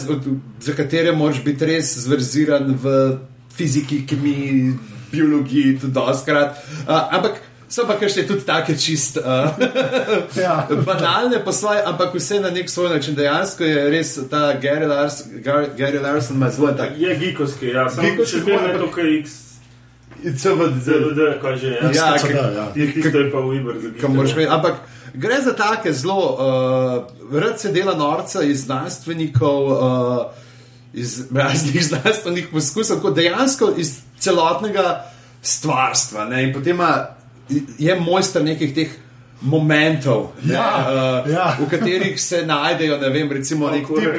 [SPEAKER 1] za katere moraš biti res zverziran v fiziki, kemiji, biologiji, tudi doskrat. Uh, ampak so pa še tudi take čist. Uh,
[SPEAKER 2] Ja.
[SPEAKER 1] Banalne po svoje, ampak vse na nek svoj način. Dejansko je res ta Gary Larson, Gar- Gary Larson ima zelo tak.
[SPEAKER 3] Je gikovski, ja, samo še
[SPEAKER 1] humor.
[SPEAKER 3] je to, kaj X.
[SPEAKER 1] CVD,
[SPEAKER 3] kaj že je.
[SPEAKER 1] Ja,
[SPEAKER 2] SKCD,
[SPEAKER 1] ki-
[SPEAKER 2] ja.
[SPEAKER 3] Ti- Tisto je pa Uber za
[SPEAKER 1] Kam moraš
[SPEAKER 3] gitare.
[SPEAKER 1] imeti, ampak gre za take zelo, uh, rad se dela norca iz znanstvenikov, uh, iz raznih znanstvenih poskusov, kot dejansko iz celotnega stvarstva. Ne? In potem ima, je mojster nekih teh. Momentov, ne,
[SPEAKER 2] Ja,
[SPEAKER 1] uh,
[SPEAKER 2] ja.
[SPEAKER 1] v katerih se najdejo, ne vem, recimo nek tip,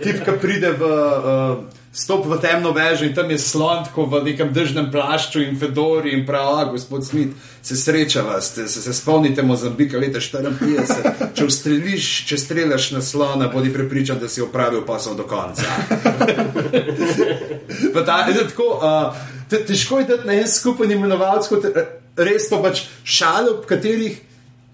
[SPEAKER 1] tip ki pride v uh, stop v temno vežo in tam je slon, tako v nekem držnem plašču in fedori in pravi, a gospod Smith, se srečava, ste, se, se spomnite Mozambika leta 54. Če ustreliš, če streljaš na slona, bodi prepričan, da si opravil posel do konca. Ta, je tako, uh, te, težko je dati na en skupen imenovalec, kot eh, res pa pač šale, v katerih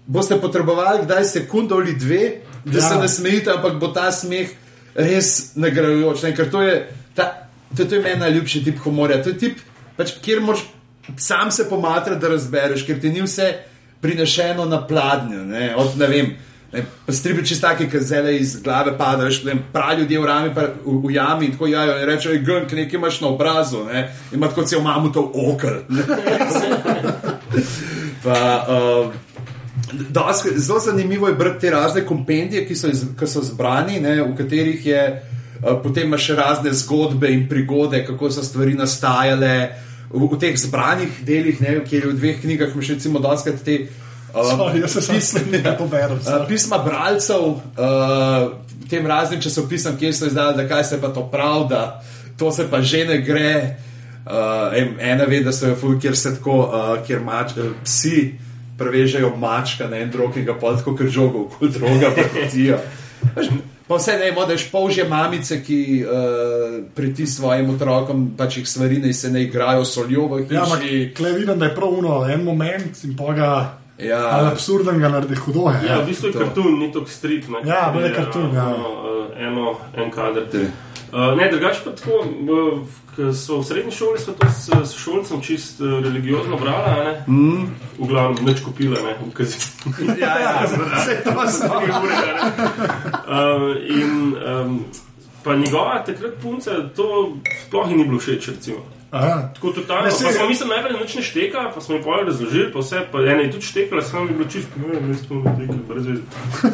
[SPEAKER 1] boste potrebovali kdaj sekundo ali dve, da ja.
[SPEAKER 2] Ja.
[SPEAKER 1] se nasmejite, ampak bo ta smeh res nagrajujoč. Ne? Ker to je, ta, to, to je meni najljubši tip humorja. To je tip, pač, kjer moraš sam se pomatrati, da razbereš, ker ti ni vse prinešeno na pladnju. Ne? Od, ne vem, ne, stribi čist taki, ki zele iz glave padajo, veš, ne vem, pravi ljudje v, rami, pa, v, v jami in tako jajo in rečejo, gunk, nekaj imaš na obrazu, ne? ima tako cel mamutov okr. Pa, uh, dosti- Zelo zanimivo je brati te razne kompendije, ki so, iz, ki so zbrani, ne, v katerih je uh, potem imaš razne zgodbe in prigode, kako so stvari nastajale. V, v teh zbranih delih, ne, kjer je v dveh knjigah, imaš recimo doskrat te. Uh,
[SPEAKER 2] Sorry, jaz se sam slišim, da to berem.
[SPEAKER 1] Uh, pisma bralcev, uh, tem raznim časopisom, kjer so izdali, da kaj se pa to pravda, to se pa že ne gre. Uh, en- ena ve, da so jo ful, kjer se tako, uh, kjer mač, uh, psi prevežejo mačka na en drog, ki ga potko kot žogo, kot droga, pa tijo. Pa vse ne, modeš polžje mamice, ki uh, priti svojim otrokom, pač jih stvari ne se ne igrajo soljo v hiši.
[SPEAKER 2] Ja, ampak klej vidim, da je prav uno, en moment in pa ga.
[SPEAKER 1] Ja.
[SPEAKER 2] ali Absurden ga naredi hudo. je.
[SPEAKER 3] Ja, v bistvu je
[SPEAKER 1] to.
[SPEAKER 3] kartun, ni to strip. Ne,
[SPEAKER 2] Ja, bolj je
[SPEAKER 3] Je,
[SPEAKER 2] kartun, ja.
[SPEAKER 3] Eno, eh, eno, en kader.
[SPEAKER 1] Te.
[SPEAKER 3] Uh, ne, drugače pa tako, uh, ko smo v srednji šoli, smo to s s šolcem čist uh, religiozno brali, mm. v glavnem neč kupile, ne, v kazi.
[SPEAKER 1] Ja, ja, vse to smo.
[SPEAKER 3] Uh, in um, pa njegova takrat punca, to sploh ni bilo všeč, recimo.
[SPEAKER 2] Aha.
[SPEAKER 3] Tako totalno.
[SPEAKER 2] Ne,
[SPEAKER 3] Pa smo mislili najprej, da nič ne šteka, pa smo ji pol razložili, pa vse, pa ena je tudi štekala, samo je bilo čisto, ne vem, jaz to ne tekam, brez veze. Pa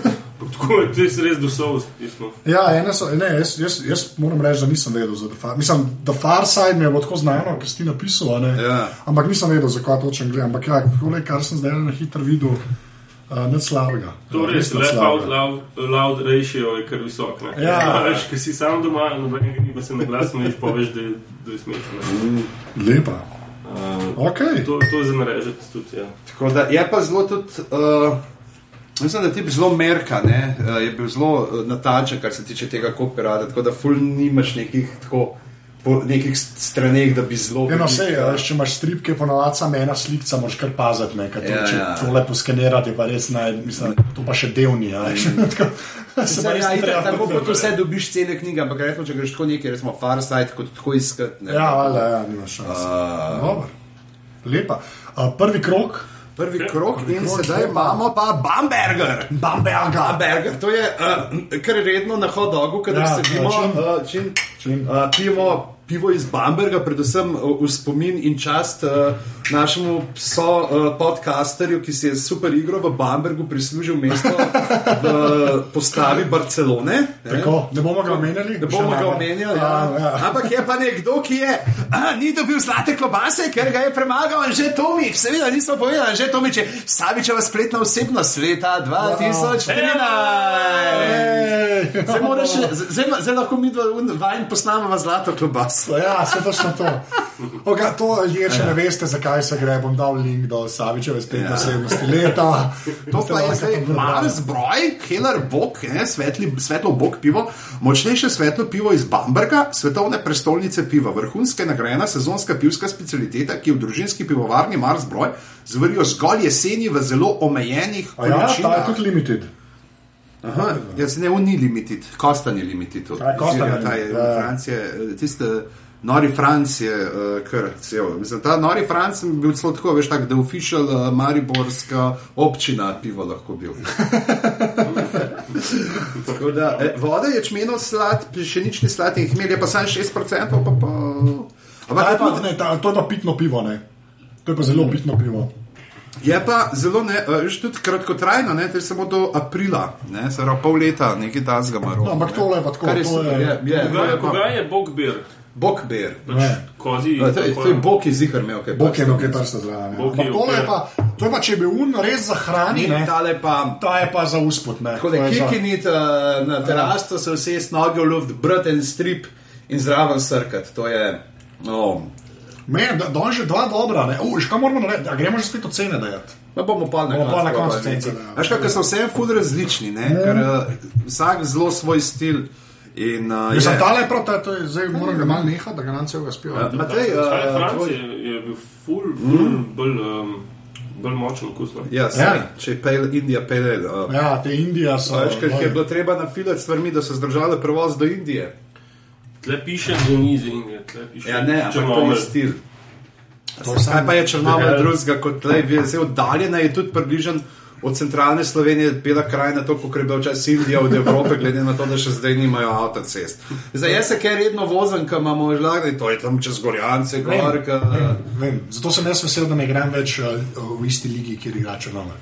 [SPEAKER 3] Tako je, to je res dosov, pismo.
[SPEAKER 2] Ja, ene so, ne, jaz, jaz, jaz moram reči, da nisem vedel za The Far. Mislim, The Far Side mi je bilo tako znano, ker si ti napisal, a ne?
[SPEAKER 1] Ja.
[SPEAKER 2] ampak nisem vedel, zakaj točno gledam. Ampak ja, tole, kar sem zdaj na hitro videl, uh, nič slabega.
[SPEAKER 3] To
[SPEAKER 2] Ja,
[SPEAKER 3] res,
[SPEAKER 2] nič
[SPEAKER 3] lep out loud, loud ratio je kar visok. Ne?
[SPEAKER 2] Ja.
[SPEAKER 3] Veš, ker si sam doma, nobenega ni, pa se na glas smejiš, poveš, da je, da je smešno. ne.
[SPEAKER 2] Lepa.
[SPEAKER 3] Uh,
[SPEAKER 2] Okay.
[SPEAKER 3] to, to je za narežeti tudi, ja.
[SPEAKER 1] Tako da je pa zelo tudi. Uh, Mislim, da ti je bil zelo merka, ne? uh, je bil zelo natančen, kar se tiče tega kopirata, tako da ful nimaš nekih, tako, po nekih st- straneh, da bi zelo.
[SPEAKER 2] Eno vse,
[SPEAKER 1] veliko-
[SPEAKER 2] ja, če imaš strip, ki je ponovadi samo ena slika, moraš kar paziti, ne, kaj to,
[SPEAKER 1] Ja,
[SPEAKER 2] če
[SPEAKER 1] ja.
[SPEAKER 2] tole poskenirati, je pa res naj, mislim, to pa še delni. Ja, Tako, se
[SPEAKER 1] Saj,
[SPEAKER 2] pa res
[SPEAKER 1] ja,
[SPEAKER 2] ne
[SPEAKER 1] itak, tako kot vse dobiš cene knjige, ampak recimo, če greš tako nekaj, recimo Farside, kot tako iskati. ne.
[SPEAKER 2] Ja, valjda, ja, nimaš šans.
[SPEAKER 1] Uh,
[SPEAKER 2] Dobro. Lepa. Uh, prvi krok,
[SPEAKER 1] Prvi krok in
[SPEAKER 2] krog,
[SPEAKER 1] sedaj imamo pa Bamberger.
[SPEAKER 2] Bamberga.
[SPEAKER 1] Bamberger, to je uh, kar redno na hot-dogu, kadar
[SPEAKER 2] Ja,
[SPEAKER 1] sedimo, uh, čim,
[SPEAKER 2] Čim?
[SPEAKER 1] Uh, pijemo pivo iz Bamberga, predvsem v spomin in čast uh, našemu so uh, podcasterju, ki si je super igro v Bambergu prislužil mesto v postavi Barcelone. ne.
[SPEAKER 2] Tako, ne bomo ga omenjali.
[SPEAKER 1] Ne bomo
[SPEAKER 2] Še
[SPEAKER 1] ga omenjali,
[SPEAKER 2] Ja,
[SPEAKER 1] ja.
[SPEAKER 2] ja.
[SPEAKER 1] ampak je pa nekdo, ki je a, ni dobil zlate klobase, ker ga je premagal že Tomič. Seveda nismo povedali, že Tomič je Savičeva spletna osebnost leta 2013. Zdaj, moraš, zdaj, zdaj lahko mi dva vajn posnamemo zlato klobaso.
[SPEAKER 2] Ja, se točno to. Oga, to ljudje, če ne veste, zakaj se gre, bom dal link do Savičeve spletne
[SPEAKER 1] Ja.
[SPEAKER 2] osebnosti leta.
[SPEAKER 1] To pa je zdaj mali zbroj, Heller Bok, ne, svetli, svetlo Bok pivo, močnejše svetlo pivo iz Bamberga, svetovne prestolnice piva, vrhunska nagrajena sezonska pivska specialiteta, ki v družinski pivovarni Mars Broj zvarijo zgolj jeseni v zelo omejenih
[SPEAKER 2] A Ja, ta je
[SPEAKER 1] količinah.
[SPEAKER 2] tudi limited.
[SPEAKER 1] Aha, jaz ne, on ni limited, Kostan je limited. od
[SPEAKER 2] Ta je Kostan je
[SPEAKER 1] ta je
[SPEAKER 2] limited, ja.
[SPEAKER 1] Francije, tiste. Nori Franc je uh, kar cel. Mislim, ta Nori Franc je bil celo tako, veš, tak, da je official uh, mariborska občina pivo lahko bil. Tako da, eh, voda je čmenov slad, še nič ni slad in hmelj je pa samo 6%, pa pa. Ampak
[SPEAKER 2] pa, ne, ta, to je pa pitno pivo, ne. To je pa zelo pitno pivo.
[SPEAKER 1] je pa zelo, ne, uh, že tudi kratkotrajno, ne, ter samo do aprila, ne, se pravi pol leta, nekaj tazga maro.
[SPEAKER 2] No, ampak tole je pa tako.
[SPEAKER 1] Kar je
[SPEAKER 2] to
[SPEAKER 1] super, je, je,
[SPEAKER 3] Koga,
[SPEAKER 1] je,
[SPEAKER 3] koga je Bog bir?
[SPEAKER 1] Bokber.
[SPEAKER 2] Ne.
[SPEAKER 3] Kozi.
[SPEAKER 1] To je, to je Bog iz Ihr imel, kaj
[SPEAKER 2] Bok je imel kaj prsta zraven. ja.
[SPEAKER 3] Bok je
[SPEAKER 2] tole je
[SPEAKER 3] okej.
[SPEAKER 2] pa, to je pa, če bi un res za hrani, ne.
[SPEAKER 1] Tale pa.
[SPEAKER 2] Ta je pa za usput, ne.
[SPEAKER 1] Tako
[SPEAKER 2] To
[SPEAKER 1] da
[SPEAKER 2] je za-
[SPEAKER 1] kikinit uh, na terasto, se vse s noge v luft, brat en strip in zraven srkat. To je. Oh.
[SPEAKER 2] Me, da, da že dva dobra, ne. Uš, kaj moramo narediti? A gremo že spet ocene dajati?
[SPEAKER 1] Ma bomo pa na
[SPEAKER 2] Bomo pa na koncu cence, ja.
[SPEAKER 1] Veš, kako so vse ful različni, ne? ker uh, vsak zelo svoj stil. In, uh,
[SPEAKER 2] Mislim, tale je prav, ta, to je, zdaj moram ga malo nehati, da ga nam celega spijo.
[SPEAKER 1] Ja. Matej, uh,
[SPEAKER 3] Stari Franc
[SPEAKER 1] tvoj-
[SPEAKER 3] je, je bil ful, ful bolj, um, bolj močen okus. no.
[SPEAKER 1] Ja,
[SPEAKER 2] Ja.
[SPEAKER 1] saj, če je pale, Indija pale. Uh,
[SPEAKER 2] Ja, te Indija so.
[SPEAKER 1] Veš, ker je bilo treba nafilati stvarmi, da so zdržali prevoz do Indije.
[SPEAKER 3] Tle piše do nize in je tle piše.
[SPEAKER 1] Ja, ne, ampak to je stil. Kaj pa je Črnomelj
[SPEAKER 3] Ja.
[SPEAKER 1] drugega kot tlej, zdaj oddaljena je tudi približen od centralne Slovenije, bela krajina, to, kot je bila včasih Indija od Evrope, glede na to, da še zdaj nimajo avtocest. Zdaj jaz se kaj redno vozim, kam imamo žlagne, to je tam čez Gorjance, gor, ka,
[SPEAKER 2] Vem, zato sem jaz vesel, da ne igram več uh, v isti ligi, kjer igra Črnomelj.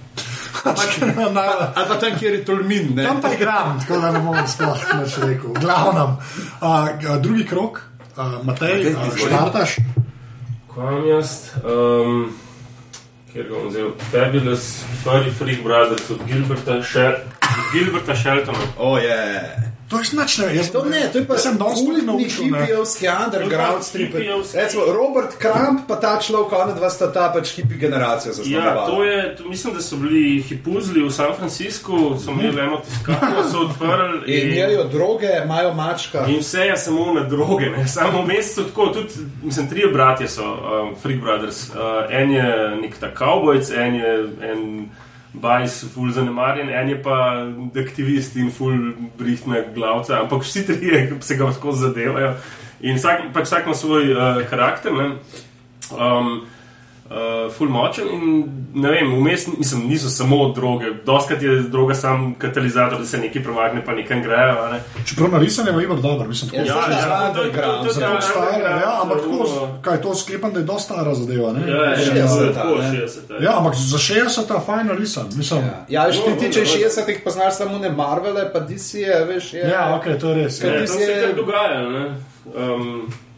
[SPEAKER 2] Na-
[SPEAKER 1] ali pa tam, kjer je Tolmin, ne?
[SPEAKER 2] Tam pa igram, tako da ne bom sploh več rekel. Glavnem, uh, drugi krok, uh, Matej,
[SPEAKER 1] Okej,
[SPEAKER 2] uh, štartaš.
[SPEAKER 3] Kaj jaz? Um, Ker ga bom vzel Fabulous Furry Freak Brothers od Gilberta, Shel Gilberta Sheltona.
[SPEAKER 1] O je.
[SPEAKER 2] To je znač, ne, jaz
[SPEAKER 1] To ne, to je pa
[SPEAKER 2] sem danes tudi naučil.
[SPEAKER 1] hipijevski underground
[SPEAKER 3] To je pa
[SPEAKER 1] strip. Recimo Robert Crump, pa ta človek, ona dva sta ta pač hipi generacija
[SPEAKER 3] Ja,
[SPEAKER 1] zaznamovala.
[SPEAKER 3] to je, to, mislim, da so bili hipuzli v San Franciscu, so imeli eno tiskarno, so odprli.
[SPEAKER 1] In jejo droge, imajo mačka.
[SPEAKER 3] In vse je samo na droge, ne? samo v mesecu tako. Tudi, mislim, trije bratje so, um, Freak Brothers. Uh, en je nek ta kavbojc, en je en bajs, full zanemarjen, en je pa aktivist in full brihtna glavca, ampak vsi trije se ga tako zadevajo. In vsak, pač vsak ima svoj uh, karakter. Ne? Um, Uh, ful močen in ne vem, vmes mislim, niso samo droge, doskrat je droga sam katalizator, da se nekaj premakne, pa nekam grejo. a Ne?
[SPEAKER 2] Čeprav narisane je Ivar dober, mislim.
[SPEAKER 1] Ja,
[SPEAKER 2] tako-
[SPEAKER 1] ja, ja,
[SPEAKER 3] to- to- to- to-
[SPEAKER 2] Zato
[SPEAKER 3] to-
[SPEAKER 2] stara, ja, ampak tako, kaj to sklepam, da je dosta stara zadeva. Ne?
[SPEAKER 3] Ja, ja, ja,
[SPEAKER 1] 60,
[SPEAKER 3] tako,
[SPEAKER 1] ne?
[SPEAKER 3] 60,
[SPEAKER 2] Ja, ampak za 60 je fajn narisan. Mislim,
[SPEAKER 1] Ja, ja ti
[SPEAKER 3] No,
[SPEAKER 1] tiče
[SPEAKER 3] no, no.
[SPEAKER 1] 60-ih, poznaš samo ne Marvele, pa veš. Je,
[SPEAKER 2] ja, ok, to je res.
[SPEAKER 1] Kaj
[SPEAKER 2] Ja.
[SPEAKER 1] Ti
[SPEAKER 3] se
[SPEAKER 1] je-
[SPEAKER 3] je dogajalo. ne. Um, veš,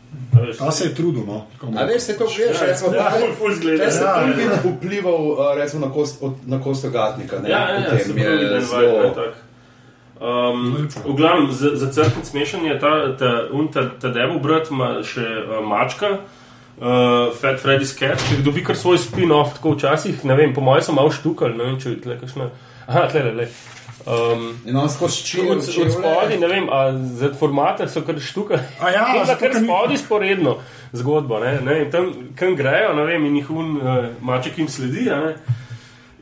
[SPEAKER 2] Ta se je trudil, no.
[SPEAKER 1] A veš, se to gledaš,
[SPEAKER 3] Ja,
[SPEAKER 1] recimo,
[SPEAKER 3] ja,
[SPEAKER 1] ta-
[SPEAKER 3] ful, ful zgleda.
[SPEAKER 1] Če se
[SPEAKER 2] Ja,
[SPEAKER 1] film
[SPEAKER 2] ja.
[SPEAKER 1] vplival uh, recimo, na, kost, od, na Kostogatnika, ne?
[SPEAKER 3] Ja, ja, ja,
[SPEAKER 1] je
[SPEAKER 3] da je
[SPEAKER 1] zelo-
[SPEAKER 3] vibe, ne, tak. Um, v glavnem, za, za crkven smešen je ta, ta, ta, ta devil brat, ima še uh, mačka, uh, Fat Freddy's Cat, ki dobi kar svoj spin-off, tako včasih, ne vem, po mojem so malo štukali, ne vem, če je tle kakšna. Aha, tle, le, le. Um,
[SPEAKER 1] In on skozi čil,
[SPEAKER 3] od, od spodaj, ne vem, a za formate so kar štukali.
[SPEAKER 2] A ja, zato,
[SPEAKER 3] kar spodaj sporedno zgodbo, ne, ne, in tam, kam grejo, ne vem, in jih un uh, maček jim sledi, a ne.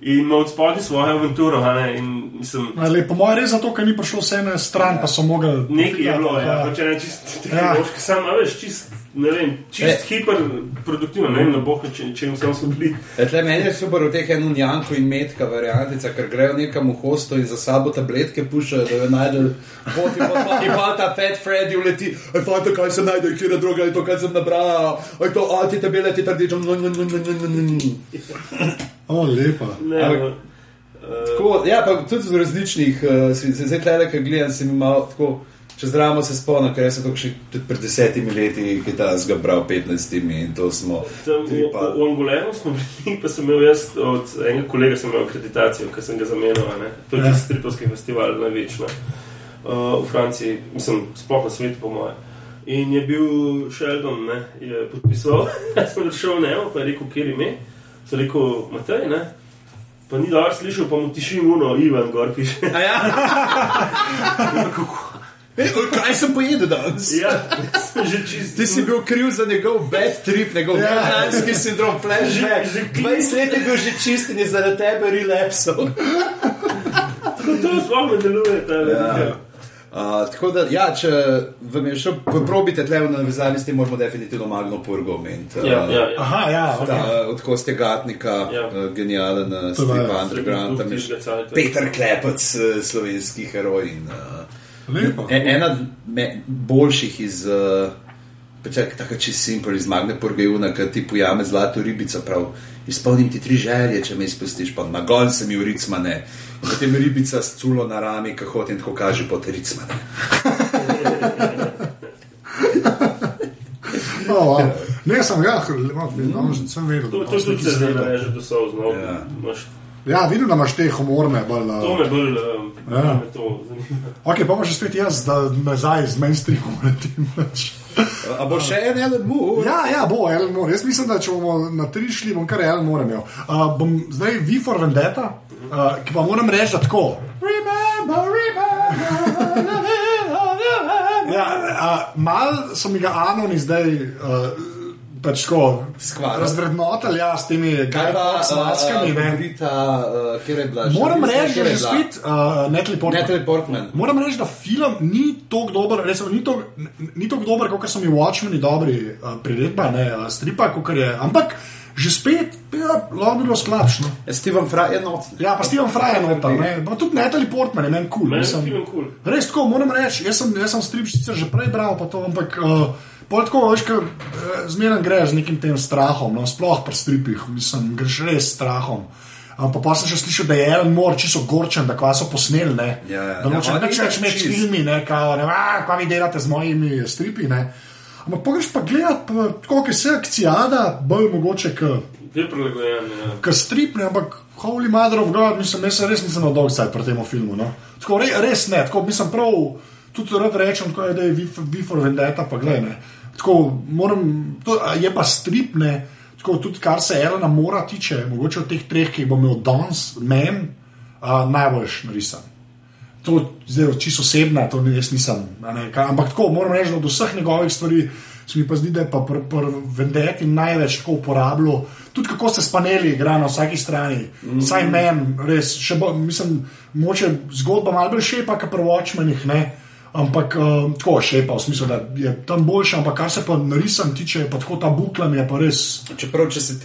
[SPEAKER 3] In ima od spodaj svojo avanturo, a ne, in mislim,
[SPEAKER 2] Ali, po mojem, res zato, ker ni prišel vse na stran, pa so mogli.
[SPEAKER 3] Nekaj je bilo, ja,
[SPEAKER 2] Ja.
[SPEAKER 3] če ne čist
[SPEAKER 2] Ja.
[SPEAKER 3] tehnološki, sam, veš, čist, ne vem, čist
[SPEAKER 1] E.
[SPEAKER 3] hiperproduktivno, ne vem, na boh, če, če jim sem smo bili.
[SPEAKER 1] E, tle meni je super v teh eno Janko in Metka variantica, ker grejo nekam v hosto in za sabo tabletke puščajo, da jo najdejo. Poti pa pa in pa ta Fat Freddy uleti, aj fanta, kaj se najde, kjer je droga, aj to, kaj sem nabral, aj to, aj ti tabele, ti trdičo.
[SPEAKER 2] O, lepa.
[SPEAKER 3] Ne,
[SPEAKER 1] Ampak-
[SPEAKER 3] no,
[SPEAKER 1] Tako, ja, pa tudi v različnih, uh, zdaj tle, ki gledam, se mi malo tako. Čez dramo se spomnim, ker sem tudi pred desetimi leti, ki ta zgabral 15 in to smo.
[SPEAKER 3] Tam, v,
[SPEAKER 1] tripali.
[SPEAKER 3] v Angolenu smo bili, pa sem imel jaz od enega kolega sem imel akreditacijo, ker sem ga zamenjal. ne. To je
[SPEAKER 2] Ja.
[SPEAKER 3] stripovski festival največji uh, v Franciji, mislim, sploh na svetu, po mojem. In je bil Sheldon, ne, je podpisal, jaz sem šel v Nemo, pa je rekel, kjer ime. Sem rekel, Matej, ne. Pa ni dobro slišal, pa mu tiši uno, Ivan, gor piše.
[SPEAKER 1] Ja? Ej, Kaj sem pojedel danes?
[SPEAKER 3] ja, čist.
[SPEAKER 1] Ti si bil kriv za njegov bad trip, njegov
[SPEAKER 2] Ja.
[SPEAKER 1] vietnamski sindrom, flashback.
[SPEAKER 3] Že- že
[SPEAKER 1] 20 let je bil že čist in je zaradi tebe relapsal.
[SPEAKER 3] To sploh ne deluje, ta
[SPEAKER 1] Ja. Uh, tako da, ja, če vam je še probite tle v navezavi s tem, moramo definitivno Magno Purgo omeniti. Uh,
[SPEAKER 3] Ja, ja, ja.
[SPEAKER 2] Aha, ja, ok.
[SPEAKER 1] Ta, od Koste Gatnika,
[SPEAKER 3] Ja.
[SPEAKER 1] uh, genijalen uh,
[SPEAKER 2] To ja.
[SPEAKER 1] underground, tam je. Peter Klepec, uh, slovenski heroj. In, uh,
[SPEAKER 2] Lepo.
[SPEAKER 1] E- Ena me, boljših iz, uh, tako če simpel iz Magne Purgajuna, ki ti pojame zlato ribico, prav izpolnim ti tri želje, če me izpustiš, pa nagon se mi v ricmane. In potem ribica s culo na rami, ki hodi in tako kaže ricmane.
[SPEAKER 2] Oh, wow. Ne, sem ga, no, sem vedel.
[SPEAKER 3] To,
[SPEAKER 2] da
[SPEAKER 3] to
[SPEAKER 2] imaš
[SPEAKER 3] tudi
[SPEAKER 2] nekaj
[SPEAKER 3] se zdaj
[SPEAKER 2] zelo.
[SPEAKER 3] reže do solz. No.
[SPEAKER 1] Ja.
[SPEAKER 2] Ja, vidim, da imaš te humorne. Bolj,
[SPEAKER 3] To
[SPEAKER 2] uh,
[SPEAKER 3] me bolj um,
[SPEAKER 2] Ja.
[SPEAKER 3] me to zanima.
[SPEAKER 2] ok, pa imaš že spet jaz, da nazaj z mainstreamom letim. pač.
[SPEAKER 1] A bo še en Alan Moore?
[SPEAKER 2] Ja, ja, bo Alan Moore. Jaz mislim, da če bomo na tri šli, bom kar Alan Moore imel. Uh, bom zdaj Vi for Vendetta, uh, ki pa moram reči, da tako. Remember, remember, ja, uh, mal so mi ga anoni zdaj. Uh, Pač tako, razvrednotili, ja, s temi
[SPEAKER 1] Kaj pa
[SPEAKER 2] s maskami. ne.
[SPEAKER 1] Rita, uh, je bila?
[SPEAKER 2] Moram reči, da
[SPEAKER 1] je
[SPEAKER 2] spet uh, Natalie Portman.
[SPEAKER 1] Natalie Portman.
[SPEAKER 2] Moram reči, da film ni tako dober, resno, ni tako ni tako dober, kot so mi Watchmeni dobri uh, priredba, ne uh, stripa, kot je. Ampak že spet, ja, lahko bi bilo slabšno.
[SPEAKER 1] Ja, Steven Fry je noč.
[SPEAKER 2] Ja, pa Steven Fry je noter, ne. Pa tudi Natalie Portman je meni kul. Cool. Res tako, moram reči, jaz sem, jaz sem strip sicer že prej bral, pa to, ampak. Uh, Pol tako, veš, ka, zmeraj greš z nekim tem strahom, no, sploh pri stripih, mislim, greš res s strahom. Um, pa, sem še slišal, da je Aaron Moore čisto gorčen, da kva so posneli, ne.
[SPEAKER 1] Ja, ja.
[SPEAKER 2] da noče
[SPEAKER 1] Ja,
[SPEAKER 2] več
[SPEAKER 1] je
[SPEAKER 2] več imeti
[SPEAKER 1] čisto.
[SPEAKER 2] filmi, ne, kao, ne, a, kva vi delate z mojimi stripi, ne. Ampak pogreš pa gledat, pa, tako, ki se akcijada, bolj mogoče, kot
[SPEAKER 3] Je. Ja.
[SPEAKER 2] Ker strip, ne, ampak Holy Mother of God, mislim, jaz res nisem na dolg cajt pri tem filmu. No. Tako, re, res ne, tako mislim prav. tudi rad rečem, tako je, da je Before Vendetta, pa gledaj. Tako, moram, to je pa stripne, tako tudi kar se Elena mora tiče, mogoče od teh treh, ki jih bom imel danes, men, uh, najboljš narisan. To je čisto osebna, to jaz nisem. a Ne, kaj, ampak tako moram reči, da od vseh njegovih stvari se mi pa zdi, da je pa pri pr Vendeti največ tako uporabljal. Tudi kako se spaneli igra na vsaki strani, mm. saj meni, res, še bolj, mislim, moče zgodba malo bolj šepa, kot pri Watchmenih, ne. Ampak uh, tako šepa, v smislu, da je tam boljša, ampak kar se pa narisan tiče, pa tako ta bukla mi je pa res.
[SPEAKER 1] Čeprav, če se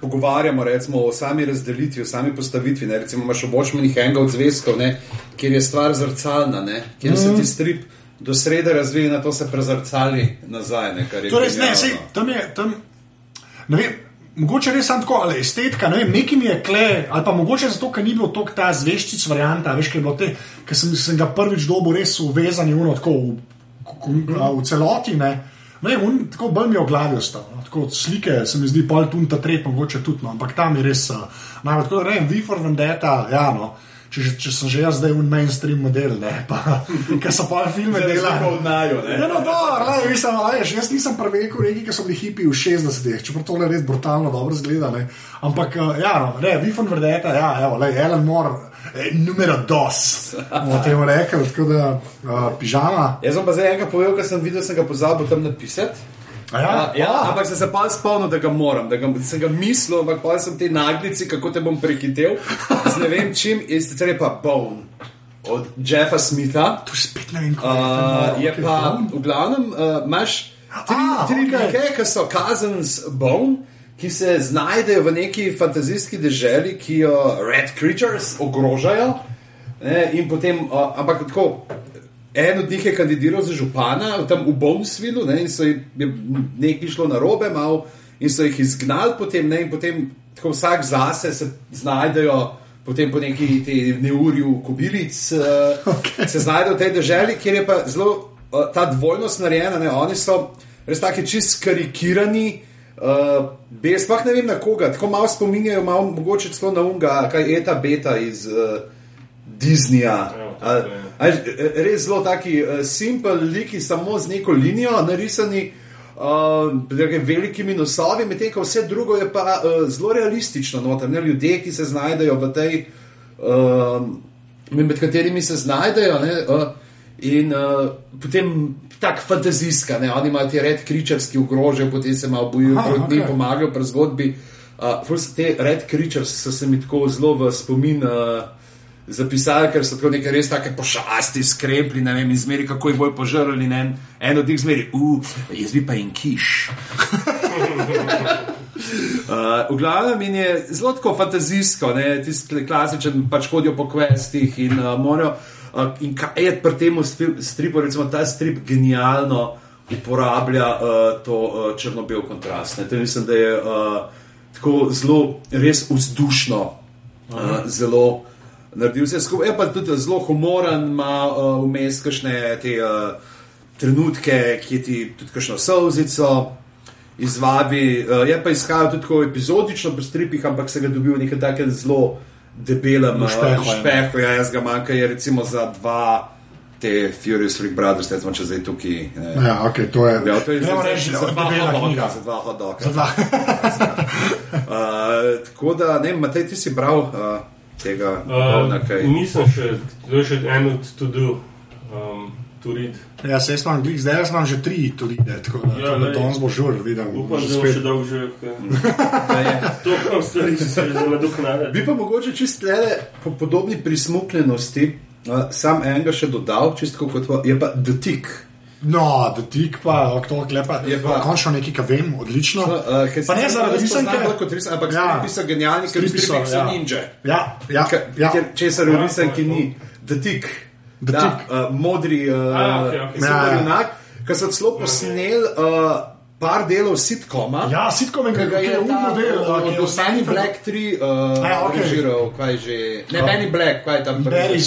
[SPEAKER 1] pogovarjamo recimo, o sami razdelitvi, o sami postavitvi, ne, recimo imaš v Bošmenih enega od zvezkov, ne, kjer je stvar zrcalna, ne, kjer mm. se ti strip do srede razvije, na to se prezrcali nazaj. Ne, kar je
[SPEAKER 2] To res ne, sej, tam je, tam, ne vem, mogoče res samo tako, ali estetika, ne vem, nekaj mi je kle, ali pa mogoče zato, ker ni bil tok ta zveščic varianta, veš, ker je bilo te, ker sem, sem ga prvič dobil res uvezan in uno tako v, v, v celoti, ne. Ne, un, tako bolj mi je v glavi ostal. No. Tako slike se mi zdi, pol tu in ta trep, mogoče tudi, no. ampak tam je res uh, najbolj. Tako da ne vem, Vifor Vendetta, ja, no. Če, že- če sem že jaz zdaj v mainstream model, ne, pa, ker so pa filme delali.
[SPEAKER 1] od naju, ne.
[SPEAKER 2] No, dobro, lej, mislim, a veš, jaz nisem prvi rekel, neki, ki so bili hipi v 60-ih, čeprav to res brutalno dobro zgleda. Ne. Ampak, eh, ja, no, ne, Vifon Verdeta, ja, evo, lej, Ellen Moore, eh, numero dos, bomo temu rekli, tako da uh, pižama.
[SPEAKER 1] Jaz sem pa zdaj enega povedal, ker sem videl, sem ga pozabil tam napisati.
[SPEAKER 2] A Ja,
[SPEAKER 1] Ja, ja,
[SPEAKER 2] a,
[SPEAKER 1] ampak sem se pa spomnil, da ga moram, da ga, sem ga mislil, ampak pa sem te naglici, kako te bom prehitel, z ne vem čim, in sicer je pa Bone od Jeffa Smitha.
[SPEAKER 2] je spet ne vem, kako
[SPEAKER 1] Uh, je
[SPEAKER 2] okay,
[SPEAKER 1] pa,
[SPEAKER 2] Bone.
[SPEAKER 1] v glavnem, uh, imaš tri,
[SPEAKER 2] A,
[SPEAKER 1] tri
[SPEAKER 2] okej.
[SPEAKER 1] like, ki so Cousins Bone, ki se znajdejo v neki fantazijski deželi, ki jo Red Creatures ogrožajo. Ne, in potem, uh, ampak tako, en od njih je kandidiral za župana tam v Bonesvilu, ne, in so jim je nekaj šlo na robe, mal, in so jih izgnali, potem, ne, in potem tako vsak zase se znajdejo. Potem po neki neurju kobilic uh, okay. se znajdejo v tej državi, kjer je pa zelo uh, ta dvojnost narejena. Ne? Oni so res tako čist karikirani, uh, bez sploh ne vem na koga, tako malo spominjajo, malo mogoče celo na unga, kaj je ta beta iz uh, Disneyja.
[SPEAKER 3] Ja,
[SPEAKER 1] A veš, Res zelo taki uh, simpel liki, samo z neko linijo narisani. Uh, velikimi nosovi, medtem ko vse drugo je pa uh, zelo realistično. Noter, ne, ljudje, ki se znajdejo v tej, uh, med katerimi se znajdejo, ne, uh, in uh, potem tako fantazijska. Ne, oni imajo te red kričarski ogrožajo, potem se malo bojijo, proti njim
[SPEAKER 2] okej.
[SPEAKER 1] pomagajo pri zgodbi. Uh, te red creatures so se mi tako zelo v spomin. Uh, Zapisali, ker so tako neke res tako pošasti, skrepli, ne vem, izmeri, kako jih bojo požrli. Ne, en- en od njih zmeri, uf, jaz bi pa in kiš. Uh, v glavnem in je zelo tako fantazijsko, ne, tisti klasičen, pač hodijo po kvestih in uh, morajo. Uh, in kaj je pri tem stripu, recimo ta strip genialno uporablja uh, to uh, črno-bel kontrast. Ne. To mislim, da je uh, tako zelo, res vzdušno, uh, zelo naredil vse skupaj. Je pa tudi zelo humoren, ima uh, vmes kakšne te uh, trenutke, ki ti tudi kakšno solzico izvabi. Uh, je pa izhajal tudi tako epizodično po stripih, ampak se ga dobil v nekem takem zelo debelem
[SPEAKER 2] špehu, ja.
[SPEAKER 1] špehu. Ja, jaz ga manjka, je recimo za dva. Te Furious Freak Brothers, recimo, če zdaj tukaj. Ne.
[SPEAKER 2] Ja, ok, to je.
[SPEAKER 1] Ja, to je za,
[SPEAKER 2] reči,
[SPEAKER 1] za, dva hodoka, za dva hodoka.
[SPEAKER 2] Za dva.
[SPEAKER 1] Uh, tako da, ne, vem, Matej, ti si bral uh, tega uh,
[SPEAKER 3] Uh,
[SPEAKER 1] kaj.
[SPEAKER 3] nisem še, to je še en od to do, um, to read.
[SPEAKER 2] Ja, se jaz imam, glih, zdaj jaz imam že tri tudi, ne, tako da,
[SPEAKER 3] Ja,
[SPEAKER 2] ja, da
[SPEAKER 3] lej.
[SPEAKER 2] danes bo žur, vidim.
[SPEAKER 3] Upam,
[SPEAKER 2] že
[SPEAKER 3] da bo še dolgo že.
[SPEAKER 1] Da je.
[SPEAKER 3] To kam stvari, ki se že nadoknadili.
[SPEAKER 1] Bi pa mogoče čist tlele po podobni prismukljenosti, uh, sam enega še dodal, čisto kot pa- je pa dotik.
[SPEAKER 2] No, da tik pa, ok, to klepa,
[SPEAKER 1] Je
[SPEAKER 2] je
[SPEAKER 1] pa-
[SPEAKER 2] končno nekaj, kar vem, odlično.
[SPEAKER 1] Uh,
[SPEAKER 2] Pa ne zaradi risanke.
[SPEAKER 1] kot risanke, ampak
[SPEAKER 2] Ja.
[SPEAKER 1] stripi so genialni, ker
[SPEAKER 2] Stripi so,
[SPEAKER 1] so
[SPEAKER 2] ja.
[SPEAKER 1] ninja.
[SPEAKER 2] Ja, ja, ja.
[SPEAKER 1] Ker česar v risanki ni, dotik.
[SPEAKER 2] The
[SPEAKER 1] Da,
[SPEAKER 2] Tick.
[SPEAKER 1] uh, modri, uh,
[SPEAKER 3] A, okej, okej.
[SPEAKER 2] Ja, ja.
[SPEAKER 1] junak, ki so celo posneli uh, par delov sitkoma.
[SPEAKER 2] Ja, sitkom je,
[SPEAKER 1] ga
[SPEAKER 2] ki
[SPEAKER 1] je
[SPEAKER 2] umno del,
[SPEAKER 1] od-
[SPEAKER 2] ki je vse
[SPEAKER 1] Benny Black 3 uh,
[SPEAKER 2] A, okej.
[SPEAKER 1] režiral, kaj že. Ne, Benny Black, kaj je tam
[SPEAKER 2] Barry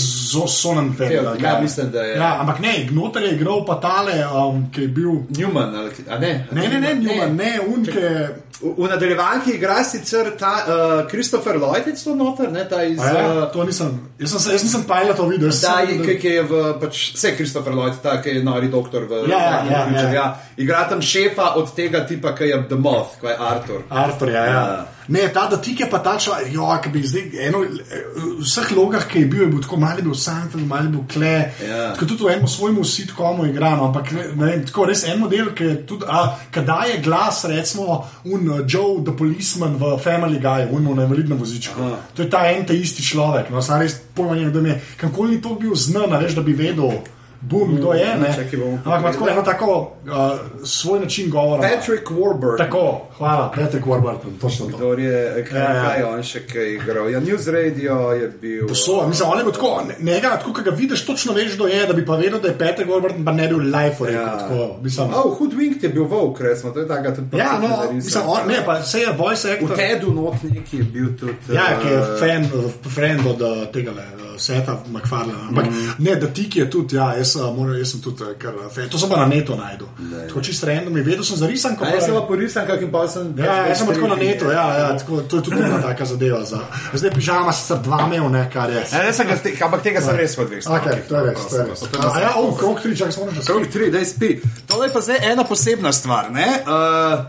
[SPEAKER 1] Ja, ja, mislim, da je.
[SPEAKER 2] Ja, ampak ne, Gnoter je igral pa tale, um, ki je bil.
[SPEAKER 1] Newman, ali, a ne?
[SPEAKER 2] Ne, ne, ne, Newman, ne, unke.
[SPEAKER 1] V, v nadaljevanki igra sicer ta uh, Christopher Lloyd, je to noter, ne ta iz.
[SPEAKER 2] A Ja,
[SPEAKER 1] Uh,
[SPEAKER 2] to nisem, jaz sem, jaz nisem pilotov videl. jaz sem
[SPEAKER 1] Da, ki,
[SPEAKER 2] videl-
[SPEAKER 1] ki je v, pač, vse Christopher Lloyd, ta, ki je nori doktor v
[SPEAKER 2] Ja, ja, ja, ja.
[SPEAKER 1] ja. Igra tam šefa od tega tipa, ki je The Moth, ki je Arthur.
[SPEAKER 2] Artur, ja, ja.
[SPEAKER 1] Ja.
[SPEAKER 2] Ne, ta dotik je pa ta človek, jo, ki bi zdaj eno, v vseh logah, ki je bil, je bil tako mali bil Seinfeld, mali bil Kle.
[SPEAKER 1] Ja.
[SPEAKER 2] Tako tudi v enem svojemu sitkomu igrano, ampak ne, vem, tako res en model, ki je tudi, a, daje glas, recimo, un uh, Joe, the policeman v Family Guy, unmu na invalidnem vozičku.
[SPEAKER 1] Aha.
[SPEAKER 2] To je ta en ta isti človek, no, sam res pojma, mi je, kakorkoli to bil znan, veš, da bi vedel. Bum, kdo je, ne?
[SPEAKER 1] čakaj, bomo
[SPEAKER 2] Ampak ima tako eno tako uh, svoj način govora.
[SPEAKER 1] Patrick Warburton.
[SPEAKER 2] Tako, hvala, Patrick Warburton, točno to.
[SPEAKER 1] Kdor je, kaj,
[SPEAKER 2] Ja, ja.
[SPEAKER 1] kaj on še kaj igral? Ja, News Radio je bil.
[SPEAKER 2] So, mislim, on je bil tako, njega, tako, ki ga vidiš, točno veš, kdo je, da bi pa vedel, da je Patrick Warburton, pa ne bi bil live rekel.
[SPEAKER 1] Ja.
[SPEAKER 2] Tako, mislim,
[SPEAKER 1] Oh, Hoodwinked je bil volk, recimo, to je tako tudi
[SPEAKER 2] ja, no, mislim, on, ne, pa se je voice
[SPEAKER 1] V
[SPEAKER 2] actor.
[SPEAKER 1] Tedu not neki je bil tudi.
[SPEAKER 2] Ja, ki je
[SPEAKER 1] eh,
[SPEAKER 2] fan, uh, friend od uh, tega uh, Seta McFarlana. Ampak mm. ne, da tik je tudi, ja, jaz, uh, moram, jaz sem tudi kar uh, fan. To sem pa na netu najdel. Tako čisto random, vedel sem za risanko.
[SPEAKER 1] A jaz sem pa porisan, kakim pa sem.
[SPEAKER 2] Ja, jaz sem tako na netu, ja, ja tako, to je tudi ena taka zadeva. Za, zdaj pižama sicer dva mev, ne, kar je.
[SPEAKER 1] Ja, jaz sem ga, te- ampak tega sem res dveh
[SPEAKER 2] Okay, to je res, to je res. A ja, oh, krok tri, čakaj, smo že
[SPEAKER 1] Krog 3, da spi. Tole je pa zdaj ena posebna stvar. ne? Uh,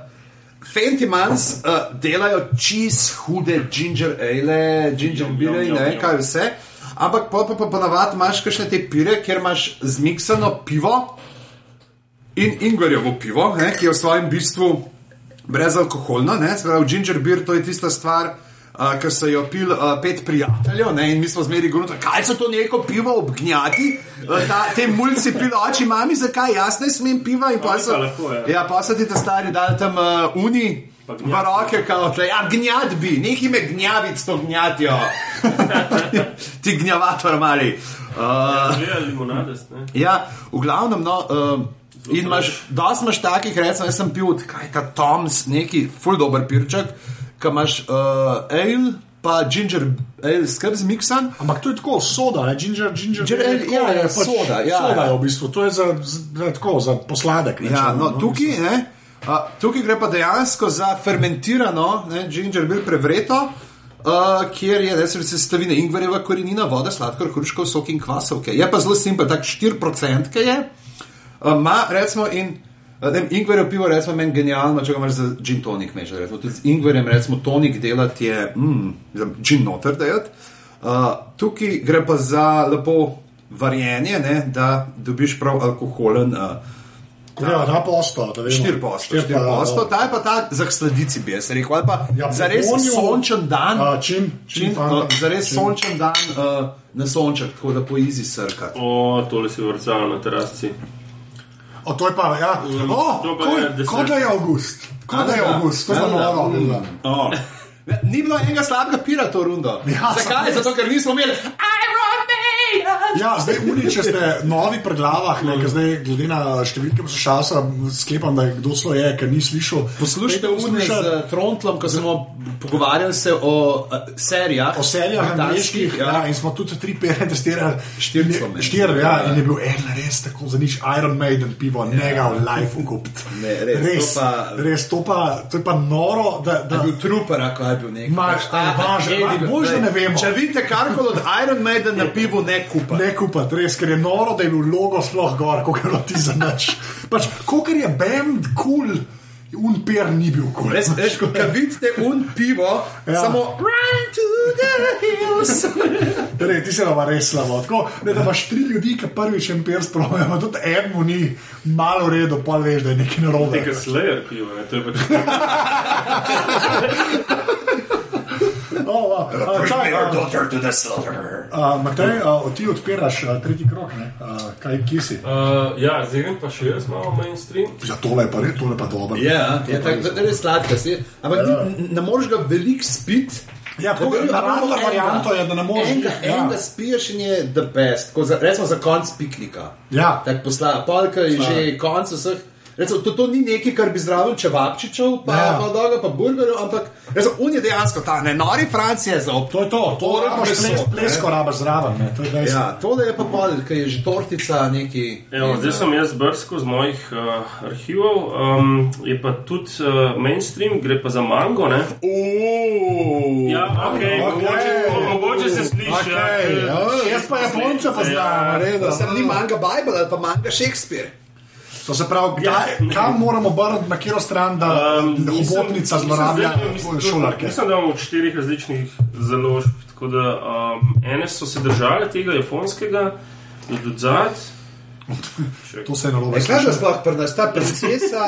[SPEAKER 1] Fentimans uh, delajo čist hude ginger ale, ginger in ne kaj vse. Ampak pa, pa, pa ponavadi imaš kakšne te pire, kjer imaš zmiksano pivo in ingverjevo pivo, ne, ki je v svojem bistvu brezalkoholno. ne, pravi, Ginger beer to je tista stvar, uh, ki so jo pil uh, pet prijateljev ne, in mi smo zmeri govorili, kaj so to neko pivo obgnjati. Uh, ta, te mulci pilo, oči mami, zakaj jaz ne smem piva in pa so,
[SPEAKER 3] lahko, ja.
[SPEAKER 1] ja, pa so ti ta stari dali tam uh, uni.
[SPEAKER 3] Pa
[SPEAKER 1] roke, kao, tle, ja, gnjat bi, nekaj me gnjavic to gnjatijo. Ti gnjavator mali. Uh,
[SPEAKER 3] Že je limonades, ne?
[SPEAKER 1] Ja, v glavnem, no, uh, in imaš, dosti imaš takih, recimo, jaz sem pil, kaj ta Toms, neki full dober pirček, ki imaš uh, ale, pa ginger ale, skrb zmiksan.
[SPEAKER 2] Ampak to je tako, soda, ne? ginger, ginger,
[SPEAKER 1] Ginger ale, ja,
[SPEAKER 2] je
[SPEAKER 1] ja,
[SPEAKER 2] pač
[SPEAKER 1] soda, ja,
[SPEAKER 2] soda
[SPEAKER 1] ja.
[SPEAKER 2] je v bistvu, to je za, za, tako, za posladek.
[SPEAKER 1] Ja,
[SPEAKER 2] rečemo,
[SPEAKER 1] no, tukaj, ne, uh, tukaj gre pa dejansko za fermentirano ne, ginger beer prevreto. Uh, kjer je res sestavine ingverjeva korenina, voda, sladkor, hruškov, sok in kvasovke. Je pa zelo simpel, tako 4% ki je. Uh, Ma, recimo, in uh, ingverjev pivo, recimo, meni genialno, če ga imaš za gin tonik mešati. Recimo, tudi z ingverjem, recimo, tonik delati je, mm, gin noter dajati. Uh, tukaj gre pa za lepo varjenje, ne, da dobiš prav alkoholen. Uh,
[SPEAKER 2] Ja, na posto, da vemo.
[SPEAKER 1] 4 posto, 4
[SPEAKER 2] pa,
[SPEAKER 1] posto, ta je pa ta za sladici, bi jaz rekel, ali pa
[SPEAKER 2] Ja,
[SPEAKER 1] za res
[SPEAKER 2] Bonjo-
[SPEAKER 1] sončen dan.
[SPEAKER 2] A, čim, čim,
[SPEAKER 1] Čim,
[SPEAKER 2] fanta,
[SPEAKER 1] uh, za res
[SPEAKER 2] čim.
[SPEAKER 1] sončen dan uh, na sonček, tako da po izi srkati.
[SPEAKER 3] O, tole si vrcal na terasci.
[SPEAKER 2] O, to je pa, ja. O,
[SPEAKER 3] to pa
[SPEAKER 2] ko,
[SPEAKER 3] je
[SPEAKER 2] kot da je avgust. Kot da je
[SPEAKER 1] A, da.
[SPEAKER 2] avgust, to je noro.
[SPEAKER 1] Mm.
[SPEAKER 2] ja.
[SPEAKER 1] Oh. Ni bilo enega slabega pira to rundo.
[SPEAKER 2] Ja,
[SPEAKER 1] Zakaj? Zato, ker nismo imeli Iron Maiden.
[SPEAKER 2] Ja, zdaj uni, če ste novi pred glavah, ne, zdaj glede na številke poslušalca sklepam, da je kdo slo je, ker ni slišal.
[SPEAKER 1] Poslušajte une z Trontlom, ko smo pogovarjali se o uh, serijah.
[SPEAKER 2] O serijah angliških, ja. ja, in smo tudi tri pere testirali.
[SPEAKER 1] Štiri meni.
[SPEAKER 2] Štiri, ja, in je bil en res tako za nič Iron Maiden pivo, ja. njega v life.
[SPEAKER 1] Ne, res,
[SPEAKER 2] res,
[SPEAKER 1] to pa-
[SPEAKER 2] res, to pa, to je pa noro, da,
[SPEAKER 1] Da je bil trooper, ako je bil nek.
[SPEAKER 2] Imaš, a, imaš,
[SPEAKER 1] Edi-
[SPEAKER 2] bolj, da ne vemo.
[SPEAKER 1] Če vidite karkoli od Iron Maiden na pivu, ne kupa.
[SPEAKER 2] Ne kupiti, res, ker je noro, da je bil logo sploh gor, kot je bilo ti za nič. Pač, kot je bend kul, cool, un per ni bil kul.
[SPEAKER 1] Res, res, ko vidite un pivo,
[SPEAKER 2] Ja.
[SPEAKER 1] samo run to the hills.
[SPEAKER 2] Rej, ti se nama res slabo. Tako, ne, da imaš tri ljudi, ki prvič en per sprovajo, tudi eno ni malo v redu, pa veš, da je nekaj narobe.
[SPEAKER 3] Nekaj slayer pivo, ne? To je pač
[SPEAKER 2] Oh,
[SPEAKER 1] daughter to the slaughter.
[SPEAKER 2] a, Matej, a, ti odpiraš a, tretji krok, ne? A, kaj kje si?
[SPEAKER 3] Uh, ja, zdaj grem pa še jaz malo mainstream.
[SPEAKER 2] Ja, tole je pa res, tole pa dobro.
[SPEAKER 1] Ja, je tako, da res sladka. si. Ampak
[SPEAKER 2] Ja.
[SPEAKER 1] ne moreš ga veliko spiti.
[SPEAKER 2] Ja, naravna varianta je, da ne moreš
[SPEAKER 1] Enega,
[SPEAKER 2] ja.
[SPEAKER 1] enega spiješ in je the best, ko za, recimo za konc piknika.
[SPEAKER 2] Ja.
[SPEAKER 1] Tako posla, polka je že konc vseh Recimo, to, to ni nekaj, kar bi zdravil čevapčičev, pa
[SPEAKER 2] Ja.
[SPEAKER 1] ja. doga, pa burgerjev, ampak recimo, on je dejansko ta ne nori Francija za op.
[SPEAKER 2] To je to, to
[SPEAKER 1] Torej,
[SPEAKER 2] rabaš
[SPEAKER 1] meso,
[SPEAKER 2] ples, plesko rabaš zraven. Ne, to je.
[SPEAKER 1] Ja, to da je pa pol, ki je že tortica neki.
[SPEAKER 3] Evo, zdaj sem jaz brskal z mojih uh, arhivov, um, je pa tudi uh, mainstream, gre pa za mango. Ne?
[SPEAKER 1] Uuu.
[SPEAKER 3] Ja, okay,
[SPEAKER 2] Ok.
[SPEAKER 3] mogoče, mogoče se sliši.
[SPEAKER 2] Okay.
[SPEAKER 3] ja,
[SPEAKER 2] Ja, jaz pa Japonce poznam, redo.
[SPEAKER 1] To se ni manga Bible ali pa manga Shakespeare.
[SPEAKER 2] To se pravi,
[SPEAKER 3] Ja.
[SPEAKER 2] kdaj, kam moramo obrniti, na katero stran, da
[SPEAKER 3] Um,
[SPEAKER 2] um, hobotnica zlorablja šolarke.
[SPEAKER 3] Mislim, da imamo od štirih različnih založb. Tako da um, ene so se držale tega japonskega, do zad.
[SPEAKER 2] To se je narobe
[SPEAKER 1] Kaj je sploh pri nas, ta princesa?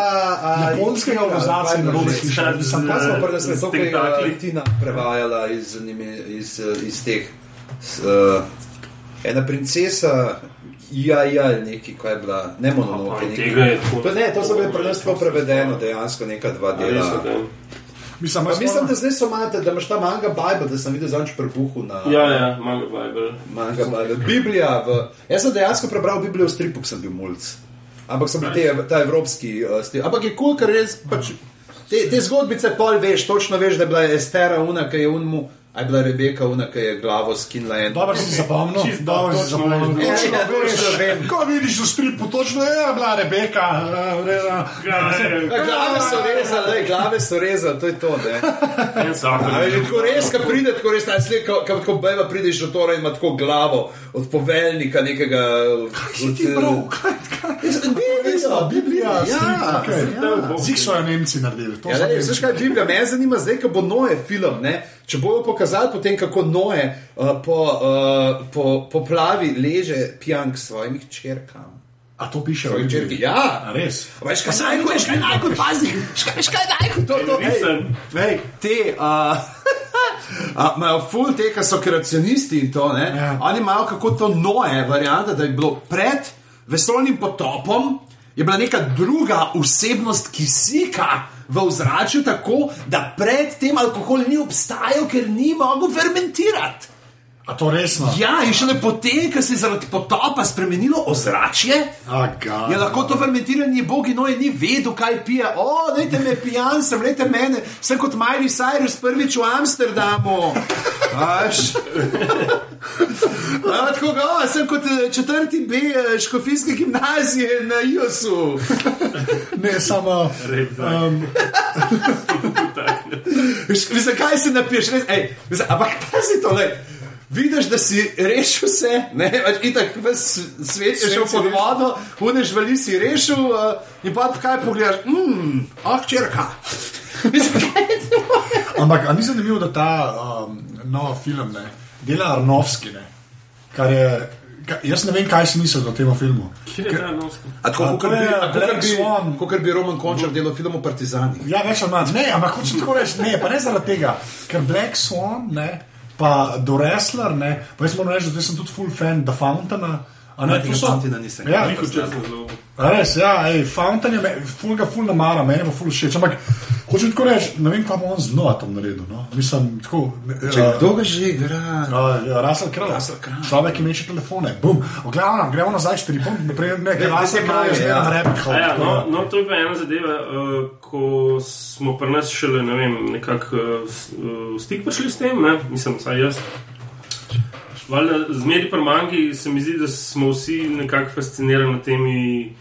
[SPEAKER 2] Japonskega
[SPEAKER 1] kaj je
[SPEAKER 2] narobe
[SPEAKER 1] že?
[SPEAKER 2] slišal. Mislim,
[SPEAKER 1] Kaj smo pri nas, to, ki je
[SPEAKER 3] tentakli.
[SPEAKER 1] uh, Tina prevajala iz, iz, uh, iz teh. s, Uh, ena princesa, ja, ja, neki, kaj je bila, ne mononoke.
[SPEAKER 3] Pa, tako-
[SPEAKER 1] To ne, to so bile tako prevedeno, dejansko neka dva dela.
[SPEAKER 3] okej.
[SPEAKER 2] Mislim,
[SPEAKER 1] Pa mislim, da zdaj so malo, da imaš ta manga Bible, da sem videl zanč prebuhu na
[SPEAKER 3] Ja, ja, manga Bible.
[SPEAKER 1] manga Bible. Biblija. V, jaz sem dejansko prebral Biblijo v stripu, sem bil mulj. Ampak sem bil te, ta evropski uh, stil. Ampak je kul, cool, ker res pač. Te, te zgodbice pol veš, točno veš, da je bila Estera una, ki je unmu, a je bila Rebeka una, ki je glavo skinila en.
[SPEAKER 2] Dobro si zapomnil,
[SPEAKER 3] Čisto
[SPEAKER 2] dobro si
[SPEAKER 3] točno
[SPEAKER 2] zapomnil.
[SPEAKER 3] veš,
[SPEAKER 1] da-
[SPEAKER 2] Točno
[SPEAKER 1] Ja,
[SPEAKER 2] veš,
[SPEAKER 1] točno vem.
[SPEAKER 2] Ko vidiš v stripu, točno je bila Rebeka. eh.
[SPEAKER 3] Ja, ne,
[SPEAKER 1] Ja, glave so rezali, lej, glave so rezali, to je to. Ne? tako res, ko pride, tako res, ta slika, ko, ko beva prideš do tora in ima tako glavo od poveljnika nekega.
[SPEAKER 2] Si ti prav, kaj, kaj?
[SPEAKER 1] Biblija,
[SPEAKER 2] Biblija,
[SPEAKER 1] ja,
[SPEAKER 2] strip,
[SPEAKER 1] ja.
[SPEAKER 2] okay. Zik so jo Nemci naredili. to
[SPEAKER 1] Ja,
[SPEAKER 2] Nemci.
[SPEAKER 1] veš kaj, Biblija, me zanima zdaj, ko bo Noe film, ne? Če bojo pokazali potem, kako Noe uh, po, uh, po poplavi leže pijan k svojim črkam.
[SPEAKER 2] A to piše v
[SPEAKER 1] črki, ja.
[SPEAKER 2] A res?
[SPEAKER 1] Veš kaj, najko, veš kaj, najko, pazi, veš kaj, najko, to, to, hej,
[SPEAKER 3] Nisem.
[SPEAKER 1] hej, te, uh, a, imajo ful te, ki so kreacionisti in to, ne,
[SPEAKER 2] Ja.
[SPEAKER 1] oni imajo kako to Noe varianta, da je bilo pred vesoljnim potopom, je bila neka druga osebnost kisika v ozračju, tako da pred tem alkohol ni obstajal, ker ni mogel fermentirati.
[SPEAKER 2] A to resno?
[SPEAKER 1] Ja, in šele potem, ko se je zaradi potopa spremenilo ozračje,
[SPEAKER 2] Aga.
[SPEAKER 1] je lahko to fermentiranje bogino in ni vedel, kaj pije. O, dajte me pijan, sem, dajte mene, sem kot Miley Cyrus prvič v Amsterdamu. Aš. A, tako ga, o, sem kot eh, četrti B eh, škofijske gimnazije na IOS-u.
[SPEAKER 2] Ne, samo. Um,
[SPEAKER 1] Zakaj se napiješ? Res, ej, ampak pazi to, le. Vidiš, da si rešil vse, ne, pač itak ves svet je šel pod vodo, unež vali si rešil uh, in pa kaj pogledaš, mmm, ah, črka.
[SPEAKER 2] Ampak ni zanimivo, da ta um, nov film ne, dela Arnovski, ne, kar je. Ka, jaz ne vem, kaj si mislil o tem filmu.
[SPEAKER 3] Kje je ta noska?
[SPEAKER 1] A tako,
[SPEAKER 2] A,
[SPEAKER 1] kot bi, bi, bi Roman Končar delal film o partizanih.
[SPEAKER 2] Ja, več ali manj. Ne, ampak hočem tako reči, ne, pa ne zaradi tega, ker Black Swan, ne, pa The Wrestler, ne, pa jaz moram reči, da sem tudi full fan The Fountaina. Ne, to so-
[SPEAKER 1] Fountaina nisem.
[SPEAKER 2] Ja,
[SPEAKER 3] Veliko časa zelo.
[SPEAKER 2] Res, ja, ej, Fountain je, ful ga ful namara, meni pa ful všeč. Ampak hočem tako reči, ne vem, kaj bo on znova tam naredil. No? Mislim, tako.
[SPEAKER 1] Če
[SPEAKER 2] uh,
[SPEAKER 1] kdo ga že igra?
[SPEAKER 2] Uh, Rasel Kralj. Človek, ki meče telefone. Bum. Glavno, gremo nazaj s tripom, naprej ne, ker
[SPEAKER 1] Ne,
[SPEAKER 2] Rasel Kralj je zmeraj
[SPEAKER 1] ja.
[SPEAKER 2] na repih.
[SPEAKER 3] A Ja, no, no, to je pa ena zadeva, uh, ko smo pri nas šele, ne vem, nekako uh, uh, v stik prišli s tem, ne? mislim, saj jaz. Valjda, zmeri pri mangi se mi zdi, da smo vsi nekako fascinirani nad temi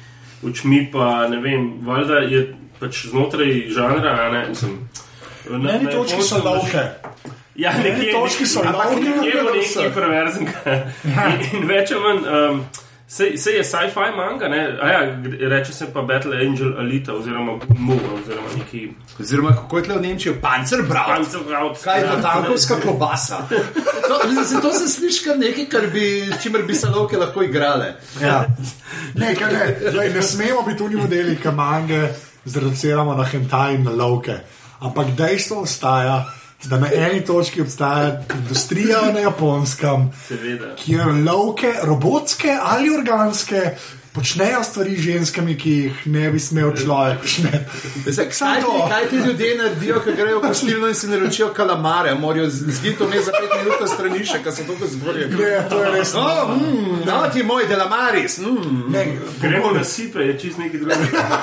[SPEAKER 3] očmi, pa ne vem, valjda je pač znotraj žanra, ne, mislim. na- na
[SPEAKER 2] točki so lovke.
[SPEAKER 3] Ja,
[SPEAKER 2] Meni
[SPEAKER 3] nekje,
[SPEAKER 2] točki so
[SPEAKER 3] ampak
[SPEAKER 2] lovke,
[SPEAKER 3] nekje bo
[SPEAKER 1] ampak
[SPEAKER 3] nekaj
[SPEAKER 1] so.
[SPEAKER 3] perverznega. In, in več ali manj, um, sej, sej je sci-fi manga, ne? A ja, reče se pa Battle Angel Alita oziroma Mu oziroma neki
[SPEAKER 1] Oziroma, kako je tle v Nemčiji, pancerbraut.
[SPEAKER 3] Panzerkraut.
[SPEAKER 1] Kaj je to tankovska klobasa? To, mislim, to se sliši kar nekaj, kar bi, čimer bi se lovke lahko igrale.
[SPEAKER 2] Ja. Ne, kaj ne, Glej, ne smemo biti oni modeli, ki mange zreduciramo na hentaj in na lovke. Ampak dejstvo ostaja, da na eni točki obstaja industrija na japonskem,
[SPEAKER 3] Seveda.
[SPEAKER 2] kjer lovke, robotske ali organske, počnejo stvari z ženskami, ki jih ne bi smel človek početi.
[SPEAKER 1] Zdaj, kaj, ti, kaj ti ljudje naredijo, ko grejo v gostilno in si naročijo kalamare, morajo zgiti to ne za pet minut na stranišče, ker so tako zgorje.
[SPEAKER 2] Ne, to je res.
[SPEAKER 1] Oh, mm, no, ti moj delamaris. Mm.
[SPEAKER 2] Ne,
[SPEAKER 3] Gremo na sipe, je čist nekaj drugega.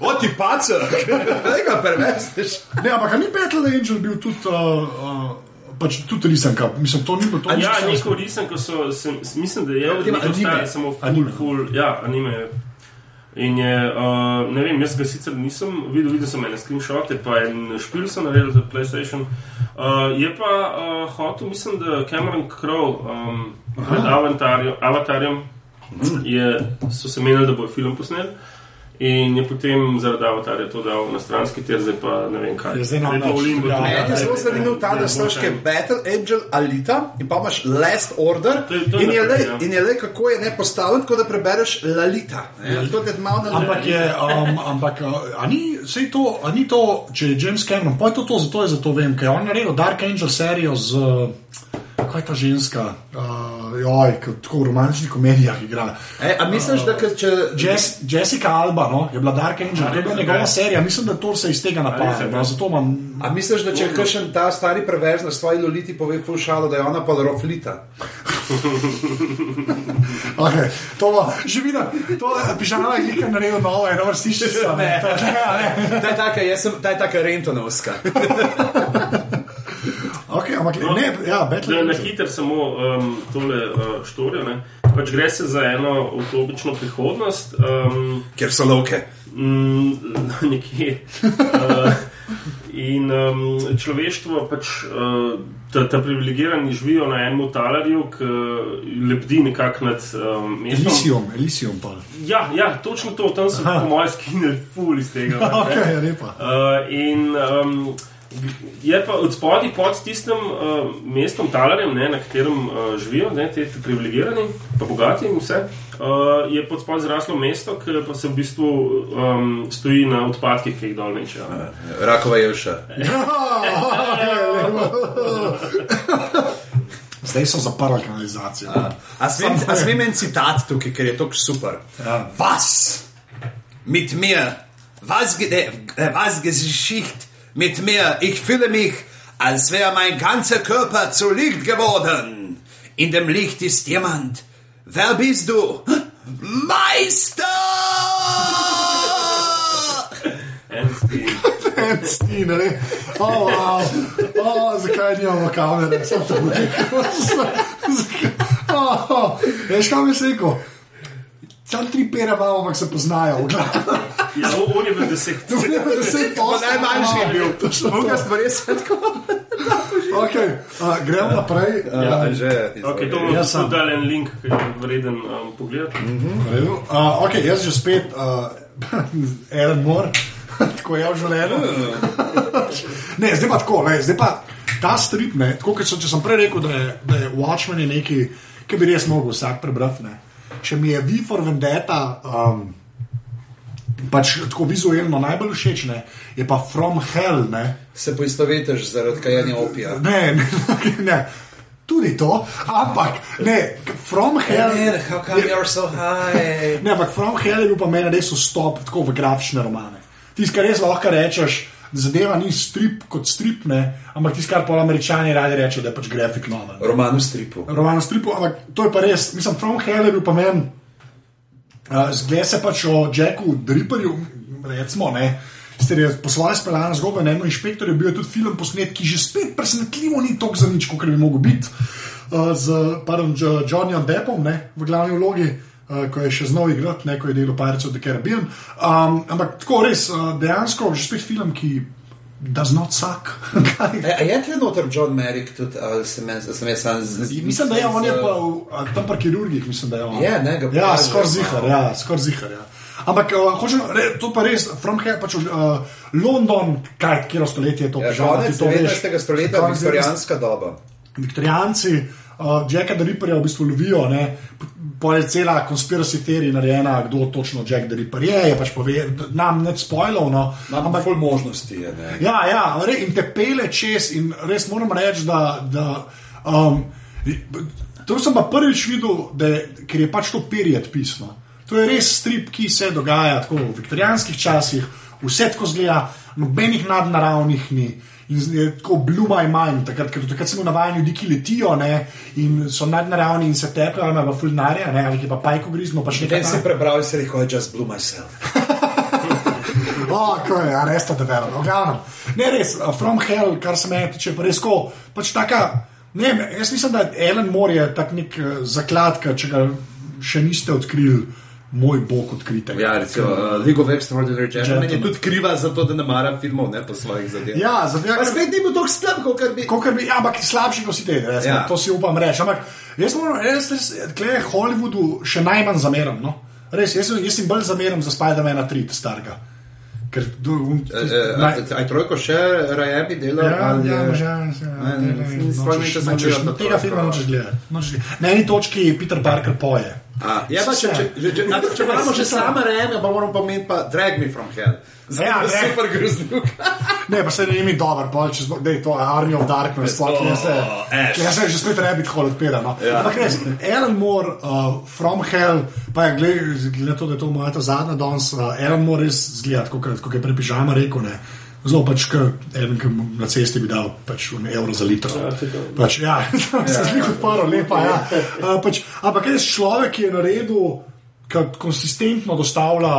[SPEAKER 1] O ti pacer, tega prevestiš.
[SPEAKER 2] ne, ampak ni Battle Angel bil tudi. Uh, uh, Pač tudi risanka, mislim, to ni bilo to.
[SPEAKER 3] Ja, neko risem, ko so, sem, mislim, da je
[SPEAKER 1] Ja, anime.
[SPEAKER 3] obstaja samo full,
[SPEAKER 2] Anime.
[SPEAKER 3] full, ja, anime. In je, uh, ne vem, jaz ga sicer nisem videl, videl sem ene screenshote, pa en špil sem naredil za PlayStation. Uh, je pa uh, hotel, mislim, da Cameron Crowe um, pred Avatarjem, Avatarjem je, so se menili, da bo film posnel. In je potem zaradi avatarja to dal na stranski tir, zdaj pa ne vem kaj.
[SPEAKER 2] Je zdaj
[SPEAKER 3] v
[SPEAKER 2] več,
[SPEAKER 3] limbu.
[SPEAKER 2] ja,
[SPEAKER 3] tudi.
[SPEAKER 1] Meni je zelo zanimiv ta, da kaj je Battle Angel Alita in pa imaš Last Order.
[SPEAKER 3] To je- to je
[SPEAKER 1] In je le,
[SPEAKER 3] ja.
[SPEAKER 1] in je le kako je ne postavljen, tako da prebereš Lalita. je na
[SPEAKER 2] Ampak je, um, ampak, uh, a ni, to, a ni to, če je James Cameron, pa je to, to zato je zato vem, ker je on naredil Dark Angel serijo z, uh, kaj ta ženska, uh, joj, ko tako v romantičnih komedijah igra.
[SPEAKER 1] E, a misliš, da ke- če.
[SPEAKER 2] Jess, Jessica Alba, no, je bila Dark Angel, to je bila njegova serija, mislim, da to se iz tega napada, no, zato imam.
[SPEAKER 1] A misliš, da če kakšen ta stari preveč na svoji loliti pove ful šalo, da je ona pa roflita?
[SPEAKER 2] Okay, to bo, vidim, to je pižama, ki je naredil novo, eno vrstišče.
[SPEAKER 1] Ne.
[SPEAKER 2] Ne, ne.
[SPEAKER 1] Ta je taka, jaz sem, ta je taka rentonovska.
[SPEAKER 2] Okay, ampak ne, ja, Battle
[SPEAKER 3] na hitro samo um, tole uh, štorijo. ne. Pač gre se za eno utopično prihodnost, um,
[SPEAKER 1] Ker so lovke.
[SPEAKER 3] mm, nekje. Uh, in um, človeštvo, pač, uh, ta, ta privilegirani živijo na enem talarju, ki lebdi nekako nad um, mestom.
[SPEAKER 2] Elysium, Elysium pa.
[SPEAKER 3] Ja, ja, točno to, tam so po mojem skinili ful iz tega. ne.
[SPEAKER 2] Ok, je lepa.
[SPEAKER 3] Uh, in um, je pa od spodaj pod tistim uh, mestom, talarjem, ne, na katerem uh, živijo ne, te, te privilegirani, pa bogati in vse. Uh, je pod spodaj zraslo mesto, ki pa se v bistvu um, stoji na odpadkih, ki jih dol nečejo. ne.
[SPEAKER 1] Rakova jelša.
[SPEAKER 2] Zdaj so zaprli kanalizacijo.
[SPEAKER 1] A smem, a smem en citat tukaj, ker je to super.
[SPEAKER 2] Ja.
[SPEAKER 1] Was mit mir, was, ge- was Geschicht mit mir, ich fühle mich, als wäre mein ganzer Körper zu Licht geworden. In dem Licht ist jemand. Wer bist du? Meister!
[SPEAKER 3] En stil.
[SPEAKER 2] Stine, ne? Oh, wow. oh, zakaj nimamo kamere? Sem to rekel. Oh, veš, kaj bi si rekel? Sam tri pere imamo, ampak se poznajo.
[SPEAKER 3] Ja, on je bil deset.
[SPEAKER 2] Deset
[SPEAKER 1] Pa najmanjši je bil.
[SPEAKER 2] To.
[SPEAKER 1] Druga stvar je tako.
[SPEAKER 2] Okay, uh, gremo naprej.
[SPEAKER 1] Ja, že.
[SPEAKER 3] Okay, to bomo
[SPEAKER 2] Ja,
[SPEAKER 3] ja,
[SPEAKER 2] sam.
[SPEAKER 3] dali en link, ki je vreden um, pogled.
[SPEAKER 2] V redu. Uh, okay, jaz že spet, uh, en mor, tako je v življenju. ne, zdaj pa tako, ne, zdaj pa ta strip, ne, tako kot sem, sem prej rekel, da je, da je Watchmen je nekaj, ki bi res mogel vsak prebrati. Ne. Če mi je V for Vendetta. Um, Pač tako vizualno najbolj všeč ne, je pa From Hell. Ne,
[SPEAKER 1] Se poistovetiš zaradi kajenja opija.
[SPEAKER 2] ne, ne, ne. tudi to, ampak ne, From Hell.
[SPEAKER 1] how come you're so high?
[SPEAKER 2] Ne, ampak From Hell je bil pa meni res vstop tako v grafične romane. Tisti, kar res lahko rečeš, zadeva ni strip kot strip, ne, ampak tisti, kar pa američani radi rečejo, da je pač grafik novel.
[SPEAKER 1] Roman v stripu.
[SPEAKER 2] Roman v stripu, ampak to je pa res, mislim, From Hell je bil pa meni. Uh, Zgleda se pač o Jacku Dripperju, recimo, ne. Ste je po svoje speljana zgodba, na enem inšpektorju bil je tudi film posnet, ki že spet presenetljivo ni tako za nič, kot bi mogel biti. Uh, z pardon, Johnnyjem Deppom ne, v glavni vlogi, uh, ko je še znov igrat, ne ko je delal Pirates of the Caribbean. Um, ampak tako res, uh, dejansko že spet film, ki does not suck. Kaj?
[SPEAKER 1] A, a je tukaj noter John Merrick tudi, ali se me, se me sam zdi?
[SPEAKER 2] Mislim, da je on je pa v, tam pri kirurgih, mislim, da je on.
[SPEAKER 1] Je, ne, ga
[SPEAKER 2] Ja,
[SPEAKER 1] pokaže,
[SPEAKER 2] skoraj zihar, ja, skoraj zihar. Ja. Ampak uh, hočem, re, to pa res, From Hell, pač uh, London, kaj, kjero stoletje je to,
[SPEAKER 1] Ja,
[SPEAKER 2] Žal,
[SPEAKER 1] konec
[SPEAKER 2] ti to veš.
[SPEAKER 1] 19. stoletja,
[SPEAKER 2] Konec
[SPEAKER 1] viktorijanska doba.
[SPEAKER 2] Viktorijanci, uh, Jacka the Ripperja v bistvu lovijo, ne, pa je cela konspiracy teorija narejena, kdo točno Jack the Ripper je, je pač pove, nam ne spoilov, no,
[SPEAKER 1] Ampak ful možnosti je, ne.
[SPEAKER 2] Ja, ja, re, in te pele čez, in res moram reči, da. da um, to sem pa prvič videl, da je, ker je pač to period pismo. To je res strip, ki se dogaja tako v viktorijanskih časih, vse tako zgleda, nobenih nadnaravnih ni. In je tako blue my mind, takrat, ker takrat smo navajeni ljudi, ki letijo ne, in so nadnaravni in se tepejo, ali pa fulnarja, ne, ali pa pajko grizmo, pa še nekaj.
[SPEAKER 1] si prebral in si rekel, I just blew myself.
[SPEAKER 2] Oh, ko je, a res to develo. V glavnem. Ne res, From Hell, kar se meni tiče, pa res ko, pač taka. Ne, vem, jaz mislim, da Ellen Moore je tak nek uh, zakladka, če ga še niste odkrili, moj bog odkritega.
[SPEAKER 1] Ja, recimo, uh, League of Extraordinary Gentlemen je
[SPEAKER 2] Gentlemen.
[SPEAKER 1] tudi kriva za to, da ne mara filmov, ne po svojih zadevah.
[SPEAKER 2] Ja, zato
[SPEAKER 1] Pa
[SPEAKER 2] ker
[SPEAKER 1] spet ni bil tako slab, kot bi.
[SPEAKER 2] Kot bi, ja, ampak slabši kot si te, res,
[SPEAKER 1] Ja.
[SPEAKER 2] ja. to si upam reči. Ampak jaz moram res, res glede Hollywoodu še najmanj zameram. No? Res, jaz, jaz jim bolj zameram za Spider-Mana 3, starega. Ker, do, um,
[SPEAKER 1] Aj aj trojko še Rajebi dela?
[SPEAKER 2] Ja,
[SPEAKER 1] ali
[SPEAKER 2] ja,
[SPEAKER 1] je-
[SPEAKER 2] ja, ja,
[SPEAKER 1] sem gledal
[SPEAKER 2] no,
[SPEAKER 1] to
[SPEAKER 2] tega
[SPEAKER 1] trojko.
[SPEAKER 2] filma nočeš gledati. Na eni točki Peter Parker poje.
[SPEAKER 1] Ja, pa če, če, če, če, če imamo že sama Rajebe, pa moramo pomeni pa Drag Me From Hell.
[SPEAKER 2] Ja,
[SPEAKER 1] Zelo
[SPEAKER 2] Drag-
[SPEAKER 1] super grozljivk.
[SPEAKER 2] Ne, pa se ne imi dober, pa če da je to Army of Darkness, sploh ne se.
[SPEAKER 1] Oh.
[SPEAKER 2] Ja, se že spet rabbit hole odpira. No.
[SPEAKER 1] Ja.
[SPEAKER 2] Ampak res, Alan Moore, uh, From Hell, pa je gled, gled to, da je to moja ta zadnja danes, uh, Alan Moore res zgleda, kot kot je prepižama rekel, ne. Zelo pač, en, ki na cesti bi dal pač un evro za litro.
[SPEAKER 3] Ja.
[SPEAKER 2] Pač, ja, se zdi kot paro, lepa. Ja. Uh, pač, ampak res človek, ki je naredil, ki konsistentno dostavlja,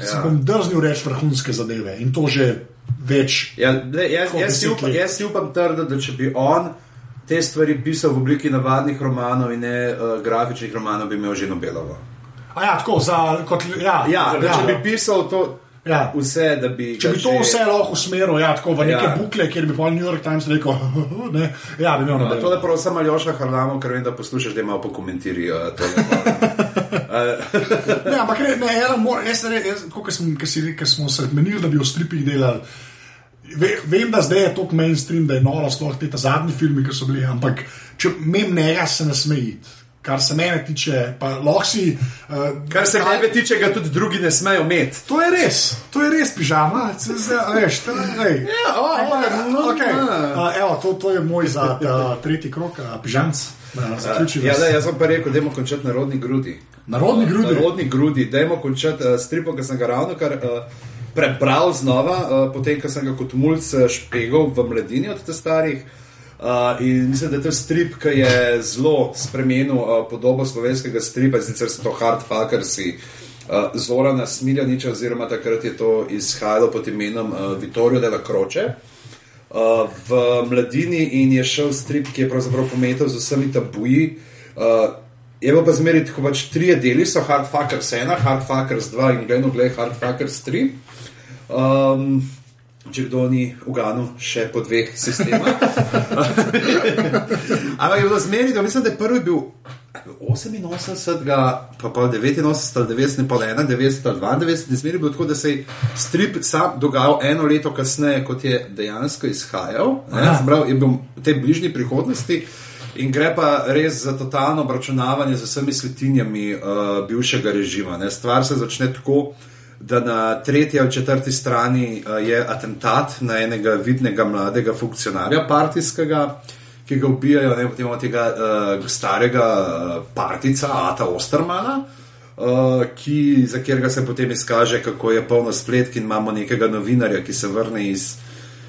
[SPEAKER 2] ja.
[SPEAKER 1] Ja.
[SPEAKER 2] bom drznil reči vrhunske zadeve in to že več.
[SPEAKER 1] Ja, ne, jaz, jaz, si upam, jaz si upam trditi, da če bi on te stvari pisal v obliki navadnih romanov in ne uh, grafičnih romanov, bi imel že Nobelovo.
[SPEAKER 2] A ja, tako, za, kot, ja,
[SPEAKER 1] Ja,
[SPEAKER 2] ja,
[SPEAKER 1] če bi pisal to
[SPEAKER 2] Ja.
[SPEAKER 1] vse, da bi.
[SPEAKER 2] Če bi to
[SPEAKER 1] že-
[SPEAKER 2] vse lahko usmeril, ja, tako v neke
[SPEAKER 1] Ja.
[SPEAKER 2] bukle, kjer bi pa New York Times rekel, ne, ja, bi imel na
[SPEAKER 1] No, to lepo prosim, Aljoša Harlamo, ker vem, da poslušaš, da malo pokomentiri uh, to.
[SPEAKER 2] Ne, ampak ne, ne, Alan Moore, jaz, jaz, tako, ker, sem, si, ker smo se menili, da bi o stripih delali. Ve, vem, da zdaj je to mainstream, da je noro, sploh te zadnji filmi, ki so bili, ampak če mem njega se ne smeji. Kar se mene tiče, pa lahko si. Uh,
[SPEAKER 1] Kar se tebe tiče, ga tudi drugi ne smejo imeti.
[SPEAKER 2] To je res, to je res pižama, veš, to je. ej.
[SPEAKER 1] Ja, o,
[SPEAKER 2] Ampak,
[SPEAKER 1] ja, no,
[SPEAKER 2] okay. uh, evo, to, to je moj za ta tretji krok, uh, pižamc. Uh,
[SPEAKER 1] Ja, da, jaz sem pa rekel, da moramo končati narodni grudi.
[SPEAKER 2] Narodni grudi.
[SPEAKER 1] Narodni grudi, da moramo končati uh, stripom, ki sem ga ravno kar uh, prebral znova, uh, potem, ko sem ga kot mulj špegal v mladini od teh starih. Uh, in mislim, da je to strip, ki je zelo spremenil uh, podobo slovenskega stripa, sicer so to hardfuckersi. Uh, Zorana Smiljaniča, oziroma takrat je to izhajalo pod imenom uh, Vittorio della Croce. Uh, v mladini in je šel strip, ki je pravzaprav pometel z vsemi tabuji. Uh, je bilo pa zmeraj tako, pač trije deli so Hardfuckers 1, Hardfuckers 2 in gledno gled Hardfuckers 3. Um, če kdo ni uganil še po dveh sistemih. Ampak je bilo zmeraj, da mislim, da je prvi bil 88, pa pa 89, ali 90, pa 91, ali 92, zmeraj je bilo tako, da se je strip sam dogajal eno leto kasneje, kot je dejansko izhajal. pravi, je bil v tej bližnji prihodnosti. In gre pa res za totalno obračunavanje z vsemi svetinjami uh, bivšega režima. Ne. Stvar se začne tako, da na tretji ali četrti strani uh, je atentat na enega vidnega mladega funkcionarja partijskega, ki ga ubijajo, ne potem imamo tega uh, starega uh, partica, Ata Ostermana. Uh, ki, za katerega se potem izkaže, kako je polno spletk, in imamo nekega novinarja, ki se vrne iz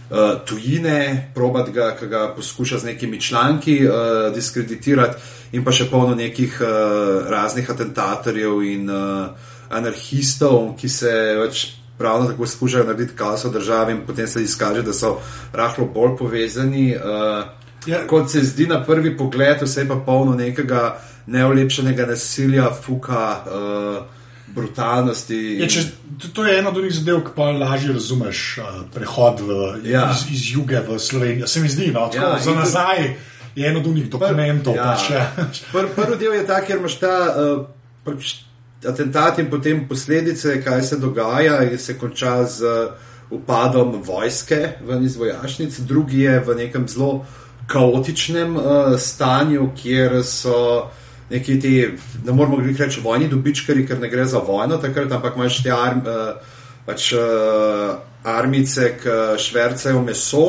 [SPEAKER 1] uh, tujine, probat ga, ki ga poskuša z nekimi članki uh, diskreditirati, in pa še polno nekih uh, raznih atentatorjev in uh, anarhistov, ki se več pravno tako skušajo narediti kaos v državi, in potem se izkaže, da so rahlo bolj povezani. Uh,
[SPEAKER 2] Ja.
[SPEAKER 1] Kot se zdi na prvi pogled, vse pa polno nekega neolepšenega nasilja, fuka, uh, brutalnosti.
[SPEAKER 2] Je, če, to, to je ena od njih zadev, ki pa lažje razumeš uh, prehod v,
[SPEAKER 1] Ja.
[SPEAKER 2] iz, iz juga v Slovenijo. Se mi zdi, no, tako,
[SPEAKER 1] Ja,
[SPEAKER 2] ja, za
[SPEAKER 1] in
[SPEAKER 2] nazaj je eno od njih dokumentov.
[SPEAKER 1] Ja.
[SPEAKER 2] Pač, ja.
[SPEAKER 1] Pr, prvi del je ta, kjer imaš ta uh, pač atentat in potem posledice, kaj se dogaja, in se konča z uh, upadom vojske ven iz vojašnic, drugi je v nekem zelo kaotičnem uh, stanju, kjer so neki ti, ne moramo glih reči, vojni dobičkari, ker ne gre za vojno takrat, ampak imaš te arm, uh, pač, uh, armice, ki švercajo meso.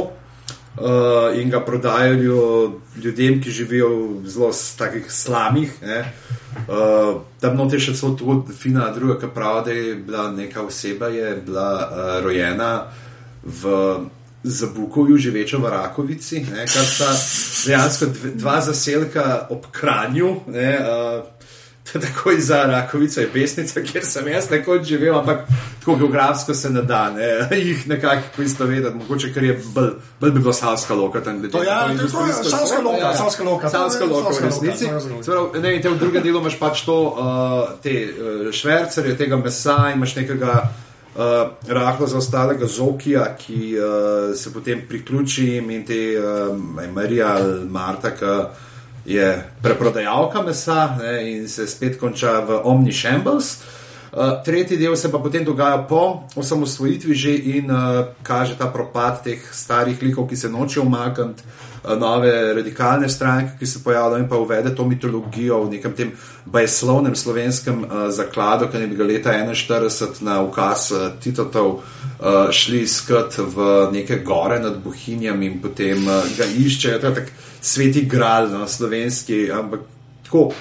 [SPEAKER 1] Uh, in ga prodajajo ljudem, ki živijo v zelo takih slamih. Uh, tam noter še celo to fina druga, ki pravi, da je bila neka oseba, je bila uh, rojena v. Za Bukovju živečo v Rakovici, ne, kar sta dejansko dva zaselka ob Kranju, ne, uh, tako za Rakovico je pesnica, kjer sem jaz nekoč živel, ampak tako geografsko se ne da, ne, jih nekako isto vedeti, mogoče ker je bolj, bolj bi bilo Savska loka tam,
[SPEAKER 2] To ja, to je Savska loka, Savska loka.
[SPEAKER 1] Savska loka v resnici. pravi, Ne, in te v drugem delu imaš pač to, uh, te uh, švercerje, tega mesa, imaš nekega uh, rahlo zaostalega zokija, ki uh, se potem priključi jim in te um, Marija ali Marta, ki je preprodajalka mesa ne, in se spet konča v Omni Shambles. Uh, tretji del se pa potem dogaja po osamosvojitvi že in uh, kaže ta propad teh starih likov, ki se nočejo umakniti, uh, nove radikalne stranke, ki se pojavljajo in pa uvede to mitologijo v nekem tem bajeslovnem slovenskem uh, zakladu, ki je bil leta 41 na ukaz uh, Titotov uh, šli iskat v neke gore nad Bohinjami in potem uh, ga iščejo. To je tak sveti gral na slovenski, ampak tako.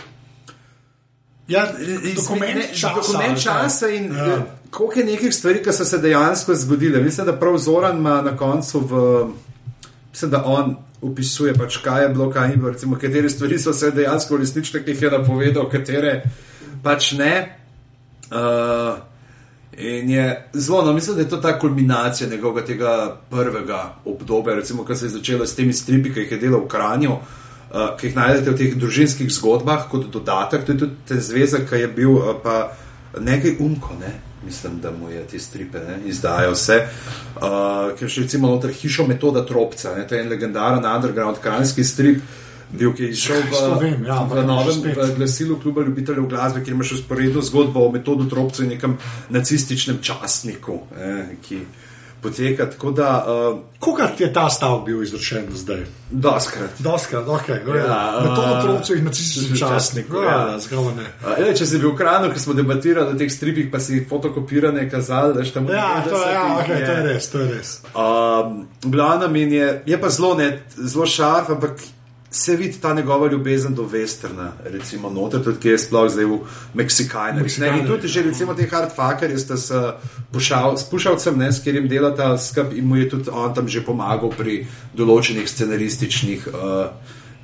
[SPEAKER 2] Ja,
[SPEAKER 1] Iz-
[SPEAKER 2] dokument
[SPEAKER 1] ne,
[SPEAKER 2] časa.
[SPEAKER 1] Dokument časa in
[SPEAKER 2] Ja.
[SPEAKER 1] ja. koliko je nekih stvari, ki so se dejansko zgodile. Mislim, da prav Zoran ima na koncu v. Mislim, da on opisuje, pač, kaj je bilo, kaj ni bilo, recimo, katere stvari so se dejansko resnične, ki jih je napovedal, katere pač ne. Uh, in je zelo, no, mislim, da je to ta kulminacija njegovega tega prvega obdobja, recimo, ki se je začelo s temi stripi, ki jih je delal v Kranju. Uh, ki jih najdete v teh družinskih zgodbah, kot dodatek, to je tudi ten zvezek, ki je bil uh, pa nekaj umko, ne? mislim, da mu je te stripe ne? izdajo vse. Uh, ker še recimo noter hišo metoda Tropca, ne? to je en legendaren underground krajinski strip. Bil, ki je izšel v,
[SPEAKER 2] vem, ja,
[SPEAKER 1] v novem v glasilu kluba ljubiteljev glasbe, kjer imaš usporedno zgodbo o metodu Tropca in nekem nacističnem časniku, eh, ki poteka. Tako da, uh,
[SPEAKER 2] Kolikrat je ta stavek bil izrečen do zdaj?
[SPEAKER 1] doskrat.
[SPEAKER 2] Doskrat, ok.
[SPEAKER 1] Ja,
[SPEAKER 2] Ja, na to
[SPEAKER 1] a-
[SPEAKER 2] otroci in nacistični časnik.
[SPEAKER 1] ja.
[SPEAKER 2] Ja, ne.
[SPEAKER 1] Uh, ej, če si bil v kranu, ko smo debatirali o teh stripih, pa si fotokopirane kazali, da štam
[SPEAKER 2] Ja, to, ja, okay, to je res, to je res.
[SPEAKER 1] Um, Glavno je, je pa zelo, ne, zelo šarf, ampak se vidi ta njegova ljubezen do westerna, recimo noter, tudi ki je sploh zdaj v.
[SPEAKER 2] Meksikajnerjih,
[SPEAKER 1] In tudi že recimo te hardfuckerje sta s pušal, s pušalcem, ne, s katerim delata skup in mu je tudi on tam že pomagal pri določenih scenarističnih uh,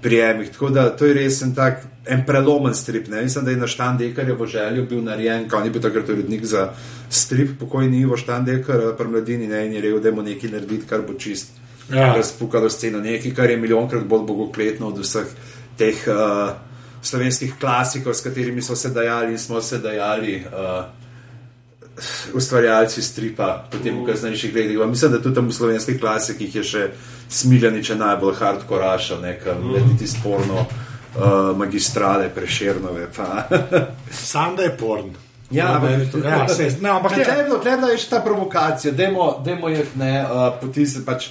[SPEAKER 1] prijemih. Tako da to je res en tak. En prelomen strip, ne? mislim, da je na Štandekar v želju bil narejen, kot ni bil takrat urednik za strip, pokojni Ivo Štandekar, pri mladini ne in je rekel, da je mu nekaj narediti, kar bo čist
[SPEAKER 2] Ja.
[SPEAKER 1] razpukalo sceno, nekaj, kar je milijonkrat bolj bogokletno od vseh teh uh, slovenskih klasikov, s katerimi so se dajali in smo se dajali. Uh, Ustvarjalci stripa, potem v kasnejših letih. Mislim, da tudi tam v slovenskih klasikih je še Smiljanič najbolj hardcore, nekam mm. leti sporno, uh, magistrale, preširnove.
[SPEAKER 2] Sam da je porn.
[SPEAKER 1] Ja,
[SPEAKER 2] No,
[SPEAKER 1] ampak-
[SPEAKER 2] to- ja, ne, ampak
[SPEAKER 1] Tle
[SPEAKER 2] je.
[SPEAKER 1] je bilo, tle je bila še ta provokacija, dajmo jih ne uh, potisniti, pač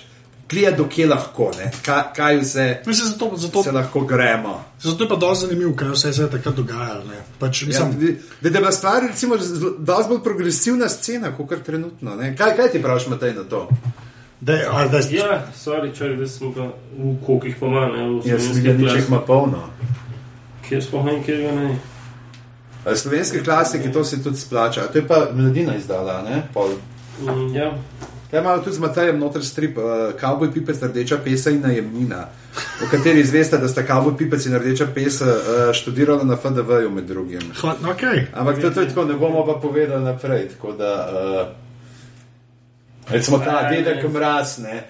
[SPEAKER 1] klije, dokje lahko, ne, kaj, kaj vse
[SPEAKER 2] Mislim, zato, zato,
[SPEAKER 1] se lahko gremo.
[SPEAKER 2] zato je pa dosti zanimivo, kaj vse se je takrat dogajalo. ne. Pač,
[SPEAKER 1] Ja,
[SPEAKER 2] mislim,
[SPEAKER 1] da, da je bila stvar, recimo, dosti bolj progresivna scena, kot kar trenutno. Ne. Kaj, kaj ti praviš, Matej, na to?
[SPEAKER 2] da, je- a, da, je-
[SPEAKER 3] Ja, sorry, čakaj, da sem pa v kokih pa manj, ne, v
[SPEAKER 1] Jaz sem videl, da jih ima polno.
[SPEAKER 3] Kjer sploh ne, kjer ga ne.
[SPEAKER 1] A Slovenske klasike, to se tudi splača. To je pa mladina izdala, ne? Pol.
[SPEAKER 3] Mm, ja,
[SPEAKER 1] Kaj imamo tudi z Matejem, noter strip, uh, Cowboy Pipec, rdeča pesa in najemnina, v kateri izveste, da sta Cowboy Pipec in rdeča pesa uh, študirala na FDV-ju med drugim.
[SPEAKER 2] hva, no, okay.
[SPEAKER 1] Ampak to, to je tako, ne bomo pa povedali naprej. Tako da, uh, recimo ta dedek mraz, ne.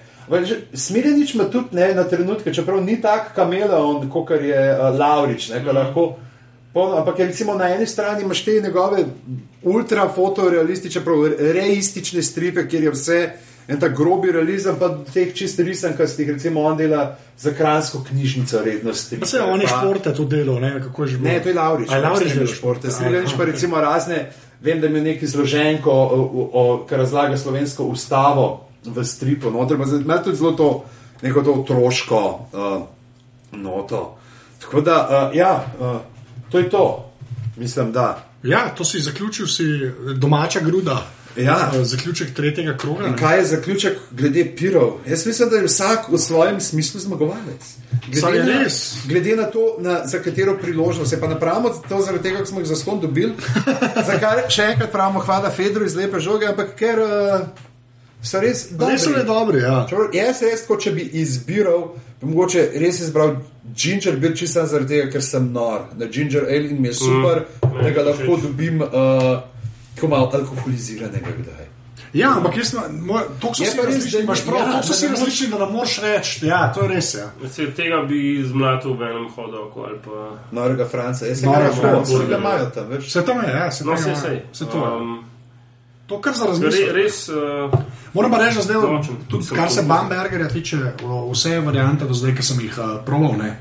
[SPEAKER 1] Smiljenič ima tudi ne, na trenutke, čeprav ni tak kameleon, kot je uh, Laurič, ne, mm. lahko. Polno, ampak je recimo na eni strani imaš te njegove ultra fotorealistične, prav reistične stripe, kjer je vse en tak grobi realizem, pa teh čist risankastih, recimo on dela za kransko knjižnico rednosti.
[SPEAKER 2] Pa se on je športe to delo, ne, kako je že bilo.
[SPEAKER 1] Ne, to je Laurič,
[SPEAKER 2] A je Laurič
[SPEAKER 1] del športa.
[SPEAKER 2] športa?
[SPEAKER 1] Smiljanič pa recimo razne, vem, da ima neki zloženko, o, o, ki razlaga slovensko ustavo v stripu, noter ima tudi zelo to, neko to otroško uh, noto. Tako da, uh, ja, uh, to je to. Mislim, da.
[SPEAKER 2] Ja, to si zaključil, si domača gruda.
[SPEAKER 1] Ja.
[SPEAKER 2] Eh, Zaključek tretjega kroga. ne?
[SPEAKER 1] Kaj je zaključek glede pirov? Jaz mislim, da je vsak v svojem smislu zmagovalec.
[SPEAKER 2] Je
[SPEAKER 1] na, glede na to, na, za katero priložnost se pa napravimo, to zaradi tega, ker smo jih zaslon dobili. Zakaj še enkrat pravimo hvala Fedru iz lepe žoge, ampak ker uh, so res dobri.
[SPEAKER 2] Res so bili dobri, ja.
[SPEAKER 1] Jaz res, kot če bi izbiral, bi mogoče res izbral ginger beer, čisto zaradi tega, ker sem nor. Na ginger ale in mi je super, mm, da ga lahko
[SPEAKER 3] všeč.
[SPEAKER 1] dobim uh, tako malo alkoholiziranega kdaj.
[SPEAKER 2] Ja, ampak jaz sem, moj- toliko so
[SPEAKER 1] Je
[SPEAKER 2] si
[SPEAKER 1] res, da-
[SPEAKER 2] imaš prav,
[SPEAKER 1] ja,
[SPEAKER 2] toliko so
[SPEAKER 1] da
[SPEAKER 2] si
[SPEAKER 1] ne moreš-
[SPEAKER 2] različni, da ne moreš reči. Ja, to je res. Ja.
[SPEAKER 3] Se tega bi zmlatil v enem hodu oko ali pa.
[SPEAKER 1] Norega Franca, jaz sem
[SPEAKER 2] Norega
[SPEAKER 1] ga
[SPEAKER 2] Franca,
[SPEAKER 3] ja.
[SPEAKER 1] ga imajo tam, veš.
[SPEAKER 2] Vse tam je, ja, se
[SPEAKER 3] No, se.
[SPEAKER 2] Vse to je.
[SPEAKER 3] Um,
[SPEAKER 2] To kar za
[SPEAKER 3] re,
[SPEAKER 2] razmisliti.
[SPEAKER 3] res. Uh,
[SPEAKER 2] Moram pa reči, da zdaj,
[SPEAKER 3] Določen.
[SPEAKER 2] tudi
[SPEAKER 3] Sem
[SPEAKER 2] kar se
[SPEAKER 3] to-
[SPEAKER 2] Bambergerja tiče, vse variante do zdaj, ki sem jih uh, proval, ne,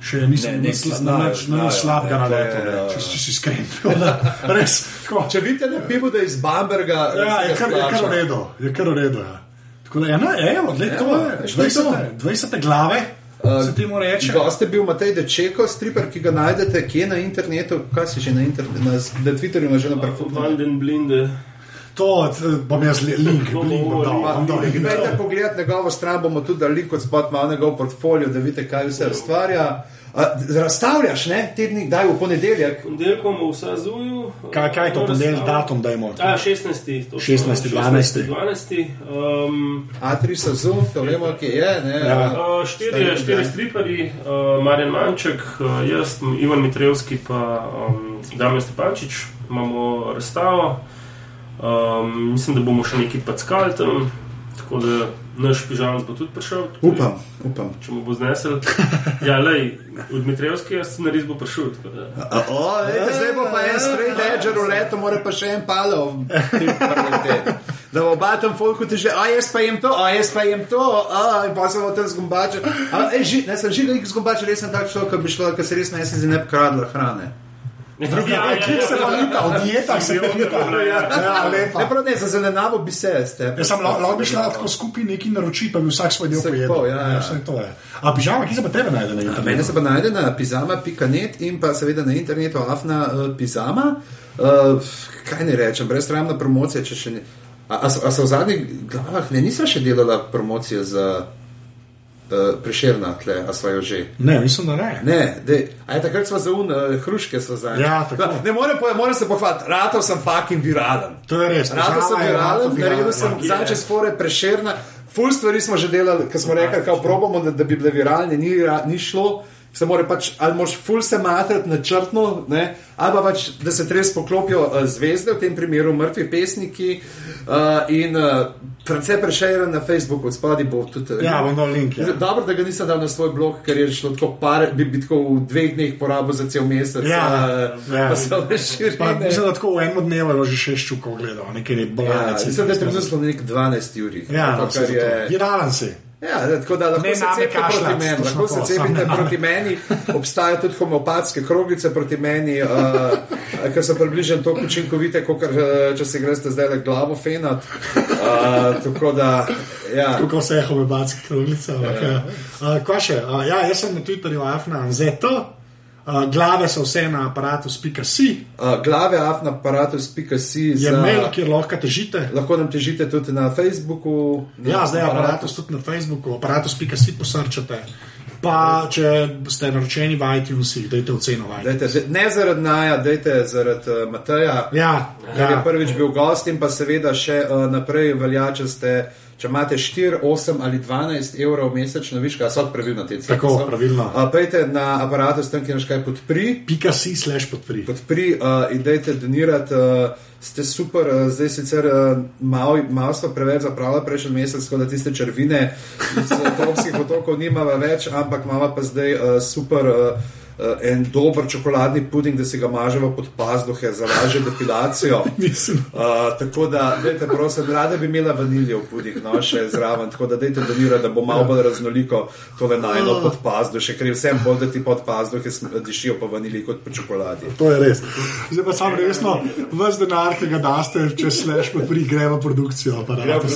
[SPEAKER 2] še nisem
[SPEAKER 1] Ne,
[SPEAKER 2] ne,
[SPEAKER 1] ne,
[SPEAKER 2] nič
[SPEAKER 1] znajo,
[SPEAKER 2] nič
[SPEAKER 1] znajo,
[SPEAKER 2] slabega
[SPEAKER 1] ne,
[SPEAKER 2] naletel,
[SPEAKER 1] to je,
[SPEAKER 2] ne, če si iskren. Da, Res, tako.
[SPEAKER 1] Če vidite na pivu, da je iz Bamberga,
[SPEAKER 2] Ja, je kar, je kar v redu, je kar v redu. Ja. Tako da, evo, gled, to
[SPEAKER 1] Evo,
[SPEAKER 2] je
[SPEAKER 1] veš, to je to.
[SPEAKER 2] 20, 20 glave,
[SPEAKER 1] Uh,
[SPEAKER 2] se temu reče.
[SPEAKER 1] Gost je bil Matej Dečeko, striper, ki ga najdete kje na internetu, kaj si že na internetu, na, na Twitterju, na že na prvu.
[SPEAKER 3] Van den Blinde.
[SPEAKER 2] To t- bom jaz li- link,
[SPEAKER 3] To
[SPEAKER 2] link bom dal.
[SPEAKER 3] link.
[SPEAKER 2] bom dal link.
[SPEAKER 1] Pojdite pogledat njegovo stran, bomo tudi dali kot spot malo njegov portfolio, da vidite, kaj vse ustvarja. Uh, razstavljaš, ne, tednik, daj v ponedeljek.
[SPEAKER 3] Ponedeljkom v Sazuju.
[SPEAKER 2] Kaj, kaj je to, ponedeljek datum, dajmo?
[SPEAKER 3] A, 16. točno,
[SPEAKER 2] 16., 12..
[SPEAKER 3] 12. Um,
[SPEAKER 1] A3 sezon, to vemo, kje je. Ne,
[SPEAKER 2] Ja.
[SPEAKER 3] Uh, štirje, štirje striperji, uh, Marjan Manček, uh, jaz, Ivan Mitrevski in um, Damien Stepančič, imamo razstavo. Um, mislim, da bomo še nekaj packali tam, tako da naš pižam bo tudi prišel.
[SPEAKER 1] Upam, upam.
[SPEAKER 3] Če mu bo znesel. Ja, lej, od Mitrevskega scenarist bo prišel. tako da.
[SPEAKER 1] A, o, lejte, zdaj bo pa en straight edge roleto, mora pa še en palov. Da bo oba tam folku ti že, a jaz pa jem to, a jaz pa jem to, a pa se bo tam zgombačil. A, ej, ži, ne sem žigal, zgombačil, res sem tak človek, ki bi šlo, ker se res ne si ne bi kradla hrane.
[SPEAKER 2] Drugi, ja, ja, se pa lita, v dietah se pa lita. Ja,
[SPEAKER 1] Ne,
[SPEAKER 2] lepa.
[SPEAKER 1] prav ne, za zelenjavo bi se, ste.
[SPEAKER 2] Jaz sem lahko bi šla tako skupaj neki naroči, pa bi vsak svoj del pojedel.
[SPEAKER 1] ja, ja.
[SPEAKER 2] je. A pižama, ki se pa tebe najde na
[SPEAKER 1] Mene
[SPEAKER 2] internetu?
[SPEAKER 1] se pa najde na pizama.net in pa seveda na internetu afna uh, pizama. Uh, kaj ne rečem, brezsramna promocija, če še ne. A, a, so- a so v zadnjih glavah, ne, nismo še delala promocije za uh, preširna tle, a smo jo že.
[SPEAKER 2] Ne, mislim, da ne.
[SPEAKER 1] Ne, dej, a je takrat smo za un, uh, hruške so zdaj.
[SPEAKER 2] Ja, tako.
[SPEAKER 1] Ne morem, po- moram se pohvaliti, ratov sem fucking viralen.
[SPEAKER 2] To je res.
[SPEAKER 1] Rado sem viralen, naredil sem
[SPEAKER 2] ja.
[SPEAKER 1] zadnje spore preširna. Ful stvari smo že delali, ker smo rekli, da probamo, da, da bi bile viralne, ni, ni šlo. Se mora pač, ali moš ful se matrati načrtno, ne, ali pa pač, da se res poklopijo uh, zvezde, v tem primeru mrtvi pesniki uh, in uh, France prešeren na Facebooku, od spodaj bo tudi.
[SPEAKER 2] Ja, bom dal link. Ja.
[SPEAKER 1] Dobro, da ga nisem dal na svoj blog, ker je šlo tako par, bi, bi tako v dveh dneh porabil za cel mesec.
[SPEAKER 2] Ja,
[SPEAKER 1] uh,
[SPEAKER 2] ja.
[SPEAKER 1] Pa
[SPEAKER 2] Pa,
[SPEAKER 1] razširjene.
[SPEAKER 2] mislim, da tako v enem dnevu je že šest čukov gledal, nekaj ne
[SPEAKER 1] Ja,
[SPEAKER 2] bolanec.
[SPEAKER 1] mislim, da je trenutno nek 12 uri.
[SPEAKER 2] Ja,
[SPEAKER 1] to,
[SPEAKER 2] no,
[SPEAKER 1] kar je.
[SPEAKER 2] viralen si.
[SPEAKER 1] Ja, tako da lahko
[SPEAKER 2] Ne
[SPEAKER 1] se cepite proti meni, lahko se cepite proti meni. Obstajajo tudi homeopatske kroglice proti meni, uh, ki so približno tako učinkovite, kot uh, če se greste zdaj le glavo fenat. Uh, tako da, ja.
[SPEAKER 2] Kako vse je homeopatska kroglica. ampak, Ja. Uh, Kaj še? Uh, ja, jaz sem na Twitterju afna ZT. Uh, glave so vse na aparatus.si,
[SPEAKER 1] Uh, glave afnaaparatus.si
[SPEAKER 2] je
[SPEAKER 1] za-
[SPEAKER 2] mail, kjer lahko težite.
[SPEAKER 1] Lahko nam težite tudi na Facebooku. na
[SPEAKER 2] Ja, zdaj je
[SPEAKER 1] aparatus.
[SPEAKER 2] aparatus tudi na Facebooku, aparatus.si posrčate. Pa, če ste naročeni v iTunesih, dajte oceno v
[SPEAKER 1] zdaj- ne zaradi Naja, dajte zaradi uh, Mateja.
[SPEAKER 2] Ja,
[SPEAKER 1] je
[SPEAKER 2] ja.
[SPEAKER 1] prvič bil gost in pa seveda še uh, naprej velja, če, ste, če imate 4, 8 ali 12 evrov mesečno, viš, kaj so pravilno te cene.
[SPEAKER 2] Tako, pravilno.
[SPEAKER 1] Uh, Pejte na aparatus, tam kjer naškaj podpri,
[SPEAKER 2] Pika si slash podpri.
[SPEAKER 1] podpri uh, in dajte donirati. Uh, ste super, uh, zdaj sicer uh, malo, malo smo preveč zapravili prejšnji mesec, tako da tiste črvine iz uh, tropskih otokov nimamo več, ampak imamo pa zdaj uh, super. Uh, en dober čokoladni puding, da si ga mažemo pod pazduhe za lažjo depilacijo. Uh, tako da, dajte, prosim, rada bi imela vaniljev puding, no še zraven, tako da dajte donirati, da bo malo bolj raznoliko tole najno pod pazduhe, ker je vsem bolj, da ti pod pazduhe dišijo po vanilji kot po čokoladi.
[SPEAKER 2] To je res. Zdaj pa sam resno, vse denar, ki ga daste, če slash podpri, gremo v produkcijo aparata.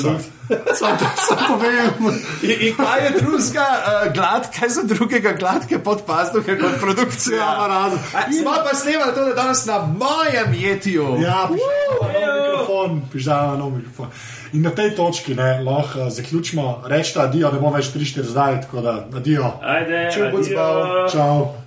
[SPEAKER 2] Sam to sam povem.
[SPEAKER 1] In, in kaj je drugega, uh, glad, kaj za drugega gladke pod pazduhe kot produkcija?
[SPEAKER 2] Ja, pa rado.
[SPEAKER 1] A, Smo pa snemali to, da danes na mojem jetiju.
[SPEAKER 2] Ja, pišemo, mikrofon, pižama, nov mikrofon. In na tej točki ne, lahko uh, zaključimo, rečemo, adijo, ne bomo več 3-4 zdaj, tako da adijo.
[SPEAKER 3] Ajde,
[SPEAKER 1] Čau.
[SPEAKER 2] Čau.